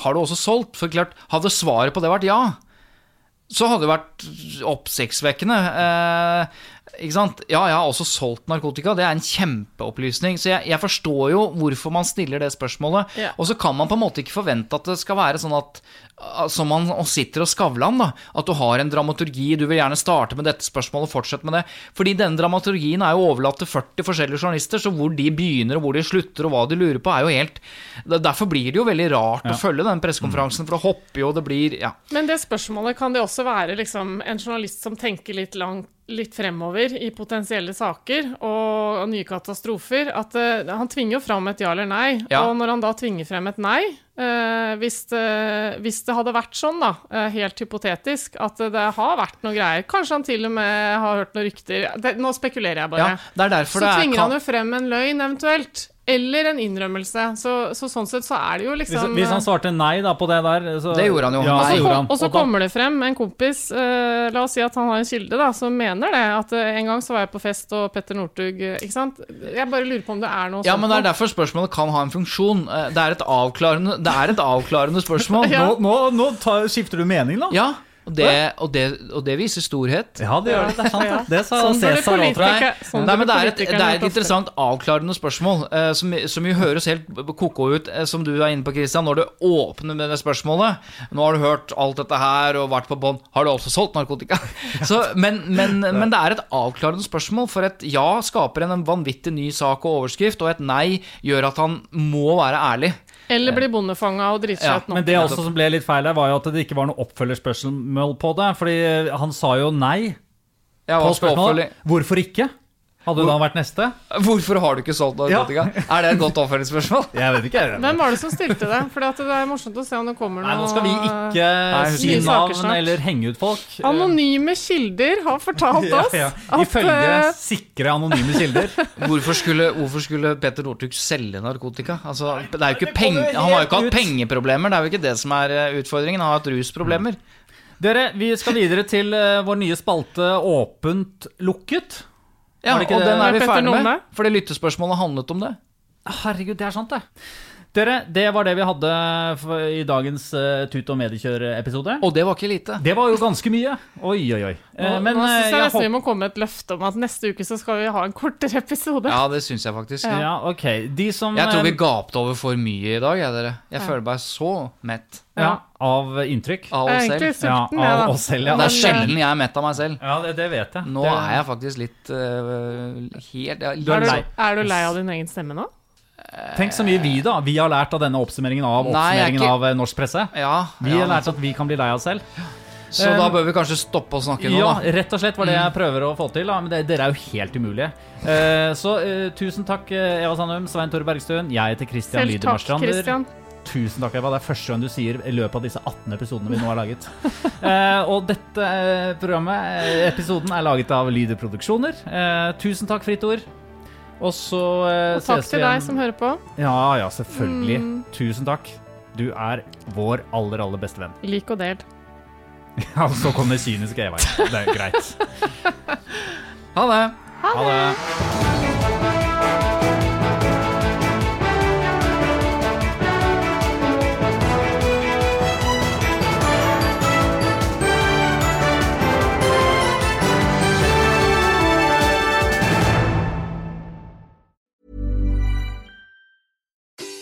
Har du også solgt? For klart, Hadde svaret på det vært ja, så hadde det vært oppsiktsvekkende. Eh, ikke sant? Ja, jeg har også solgt narkotika. Det er en kjempeopplysning. Så jeg, jeg forstår jo hvorfor man stiller det spørsmålet. Ja. Og så kan man på en måte ikke forvente at det skal være sånn at som man og sitter og Skavlan, da. At du har en dramaturgi. Du vil gjerne starte med dette spørsmålet og fortsette med det. Fordi denne dramaturgien er jo overlatt til 40 forskjellige journalister, så hvor de begynner og hvor de slutter og hva de lurer på, er jo helt Derfor blir det jo veldig rart å følge den pressekonferansen, for det hopper jo, det blir Ja. Men det spørsmålet kan det også være liksom, en journalist som tenker litt langt litt fremover i potensielle saker og, nye katastrofer. At uh, han tvinger jo fram et ja eller nei. Ja. Og når han da tvinger frem et nei uh, hvis, det, hvis det hadde vært sånn, da, eh, helt hypotetisk, at det har vært noe greier Kanskje han til og med har hørt noen rykter det, Nå spekulerer jeg bare. ja så det er tvinger kan- han jo frem en løgn, eventuelt. Eller en innrømmelse. Så, så sånn sett så er det jo liksom hvis han svarte nei da på det der så, Det gjorde han jo. Ja, Nei. gjorde han. og så kommer det frem en kompis, uh, la oss si at han har en kilde da, som mener det. At uh, en gang så var jeg på fest, og Petter Northug eh, Ikke sant? Jeg bare lurer på om det er noe Ja, sånt men det er derfor spørsmålet kan ha en funksjon. Eh, Det er et avklarende, det er et avklarende spørsmål. [laughs] Ja. Nå, nå, nå tar, skifter du mening, da? Ja, og det, og det, og det viser storhet. Ja, det gjør det. Det er sant, Ja. det. Sa Sånn Cæsar òg, tror jeg. sånn Nei, men det er et, det er et interessant avklarende spørsmål, eh, som, som jo høres helt ko-ko ut, eh, som du er inne på, Christian, når du åpner med det spørsmålet. Nå har du hørt alt dette her og vært på bånn. Har du også solgt narkotika? [laughs] Så, men, men, men det er et avklarende spørsmål, for et ja skaper en vanvittig ny sak og overskrift, og et nei gjør at han må være ærlig. Eller bli bondefanga og Ja, ut nå. Men det også som ble litt feil her, var jo at det ikke var noe oppfølgerspørsmål på det. Fordi han sa jo nei Ja, på spørsmålet. Hvorfor ikke? Hadde du da vært neste? Hvorfor har du ikke solgt narkotika? Er det et godt oppfølgingsspørsmål? [laughs] Jeg vet ikke. Hvem var det som stilte det? For det er morsomt å se om det kommer noe Nei, nå skal vi ikke Nei, si navn eller henge ut folk. Anonyme kilder har fortalt oss ja. at Ifølge eh, sikre anonyme kilder. [laughs] Hvorfor skulle, hvorfor skulle Peter Northug selge narkotika? Altså, det er jo ikke peng, han har jo ikke hatt pengeproblemer, det er jo ikke det som er eh, utfordringen. Han har hatt rusproblemer. Dere, vi skal videre til eh, vår nye spalte Åpent lukket. Ja, og det- den er vi ferdig med, fordi lyttespørsmålet handlet om det. Herregud, det er sant, det. Dere, det var det vi hadde i dagens uh, Tut og mediekjør-episode. Og det var ikke lite. Det var jo ganske mye. Oi, oi, oi. Nå, Eh, men nå synes jeg jeg vi må komme med et løfte om at neste uke så skal vi ha en kortere episode. Ja, det syns jeg faktisk. ja. ok. De som Jeg tror vi eh, gapte over for mye i dag, jeg, dere. Jeg Ja. føler meg så mett. ja, Av inntrykk. Av oss selv. Sulten, ja, av ja, oss selv, ja. Det er sjelden jeg er mett av meg selv. Ja, det, det vet jeg. Nå det, er jeg faktisk litt uh, helt ja, litt... er du, er du lei av din egen stemme nå? Tenk så mye vi da Vi har lært av denne oppsummeringen av Nei, er oppsummeringen ikke- av eh, norsk presse. Ja, Vi ja, har lært at vi kan bli lei oss selv. Så da bør vi kanskje stoppe å snakke nå, Ja, da. rett og slett var det jeg prøver å få til. Da. Men det, dere er jo helt umulige. Uh, så uh, tusen takk, eh, Eva Sandum, Svein Tore Bergstuen. Jeg heter Christian Selv Lidermar takk, Strander. Christian. Tusen takk, Eva. Det er første gang du sier i løpet av disse 18 episodene vi nå har laget. [laughs] Eh, og dette eh, programmet, eh, episoden, er laget av Lyder Produksjoner. Eh, tusen takk, Fritt Ord. Og så eh, Og takk ses til deg igjen. som hører på. Ja, ja, selvfølgelig. Mm. Tusen takk. Du er vår aller, aller beste venn. Lik og del. [laughs] Ja, og så kommer kyniske Eva igjen. Det er greit. [laughs] Ha det. Ha det.